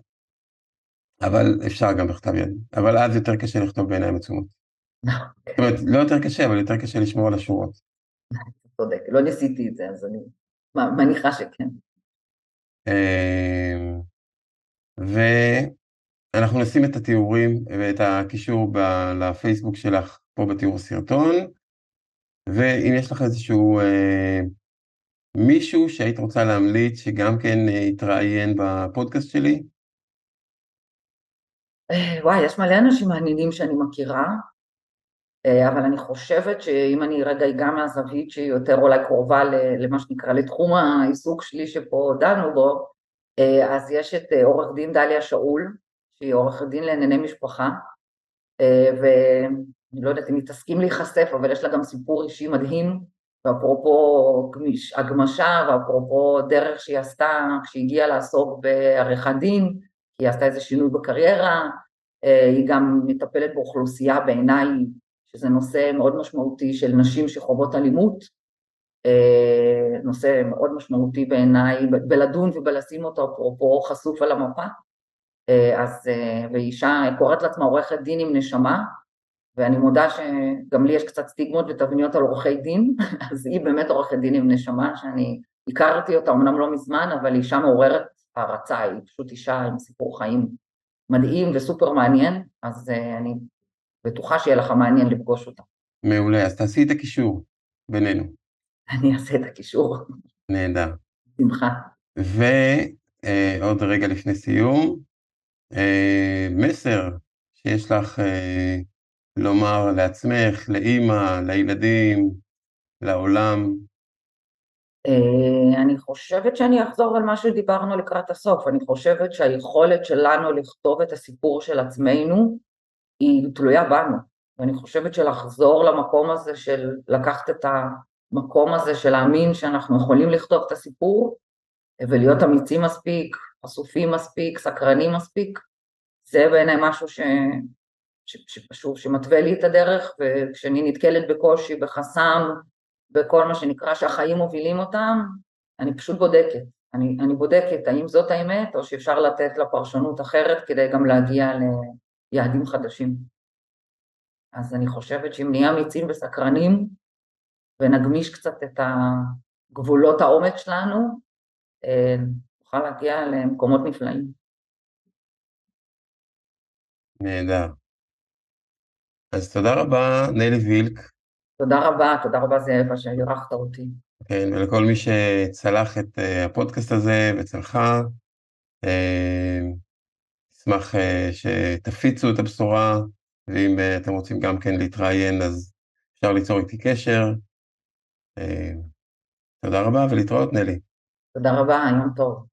אבל אפשר גם בכתב יד, אבל אז יותר קשה לכתוב בעיניים עצומות. זאת אומרת, לא יותר קשה, אבל יותר קשה לשמור על השורות. *laughs* צודק, לא ניסיתי את זה, אז אני מניחה שכן. ואנחנו נשים את התיאורים ואת הקישור לפייסבוק שלך פה בתיאור הסרטון, ואם יש לך איזשהו אה, מישהו שהיית רוצה להמליץ שגם כן יתראיין בפודקאסט שלי? וואי, יש מלא אנשים מעניינים שאני מכירה, אבל אני חושבת שאם אני רגע אגע מהזווית שהיא יותר אולי קרובה למה שנקרא, לתחום העיסוק שלי שפה דנו בו, אז יש את עורך דין דליה שאול, שהיא עורכת דין לענייני משפחה, ואני לא יודעת אם היא תסכים להיחשף, אבל יש לה גם סיפור אישי מדהים, ואפרופו הגמשה, ואפרופו דרך שהיא עשתה כשהיא הגיעה לעסוק בעריכת דין, היא עשתה איזה שינוי בקריירה, היא גם מטפלת באוכלוסייה בעיניי, שזה נושא מאוד משמעותי של נשים שחוות אלימות, נושא מאוד משמעותי בעיניי, בלדון ובלשים אותו אפרופו חשוף על המפה, אז, ואישה קוראת לעצמה עורכת דין עם נשמה, ואני מודה שגם לי יש קצת סטיגמות ותבניות על עורכי דין, *laughs* אז היא באמת עורכת דין עם נשמה, שאני הכרתי אותה אמנם לא מזמן, אבל אישה מעוררת הערצה, היא פשוט אישה עם סיפור חיים מדהים וסופר מעניין, אז אני בטוחה שיהיה לך מעניין לפגוש אותה. מעולה, אז תעשי את הקישור בינינו. אני אעשה את הקישור. נהדר. שמחה. ועוד רגע לפני סיום, מסר שיש לך לומר לעצמך, לאימא, לילדים, לעולם? אני חושבת שאני אחזור על מה שדיברנו לקראת הסוף, אני חושבת שהיכולת שלנו לכתוב את הסיפור של עצמנו היא תלויה בנו, ואני חושבת שלחזור למקום הזה של לקחת את המקום הזה של להאמין שאנחנו יכולים לכתוב את הסיפור ולהיות אמיצים מספיק, חשופים מספיק, סקרנים מספיק, זה בעיניי משהו ש... שפשוט, שמתווה לי את הדרך, וכשאני נתקלת בקושי, בחסם, בכל מה שנקרא שהחיים מובילים אותם, אני פשוט בודקת. אני, אני בודקת האם זאת האמת, או שאפשר לתת לה פרשנות אחרת כדי גם להגיע ליעדים חדשים. אז אני חושבת שאם נהיה אמיצים וסקרנים, ונגמיש קצת את הגבולות העומק שלנו, נוכל להגיע למקומות נפלאים. נהדר. אז תודה רבה, נלי וילק. תודה רבה, תודה רבה זאבה שאירחת אותי. כן, ולכל מי שצלח את הפודקאסט הזה וצלחה, אשמח שתפיצו את הבשורה, ואם אתם רוצים גם כן להתראיין, אז אפשר ליצור איתי קשר. תודה רבה ולהתראות, נלי. תודה רבה, יום טוב.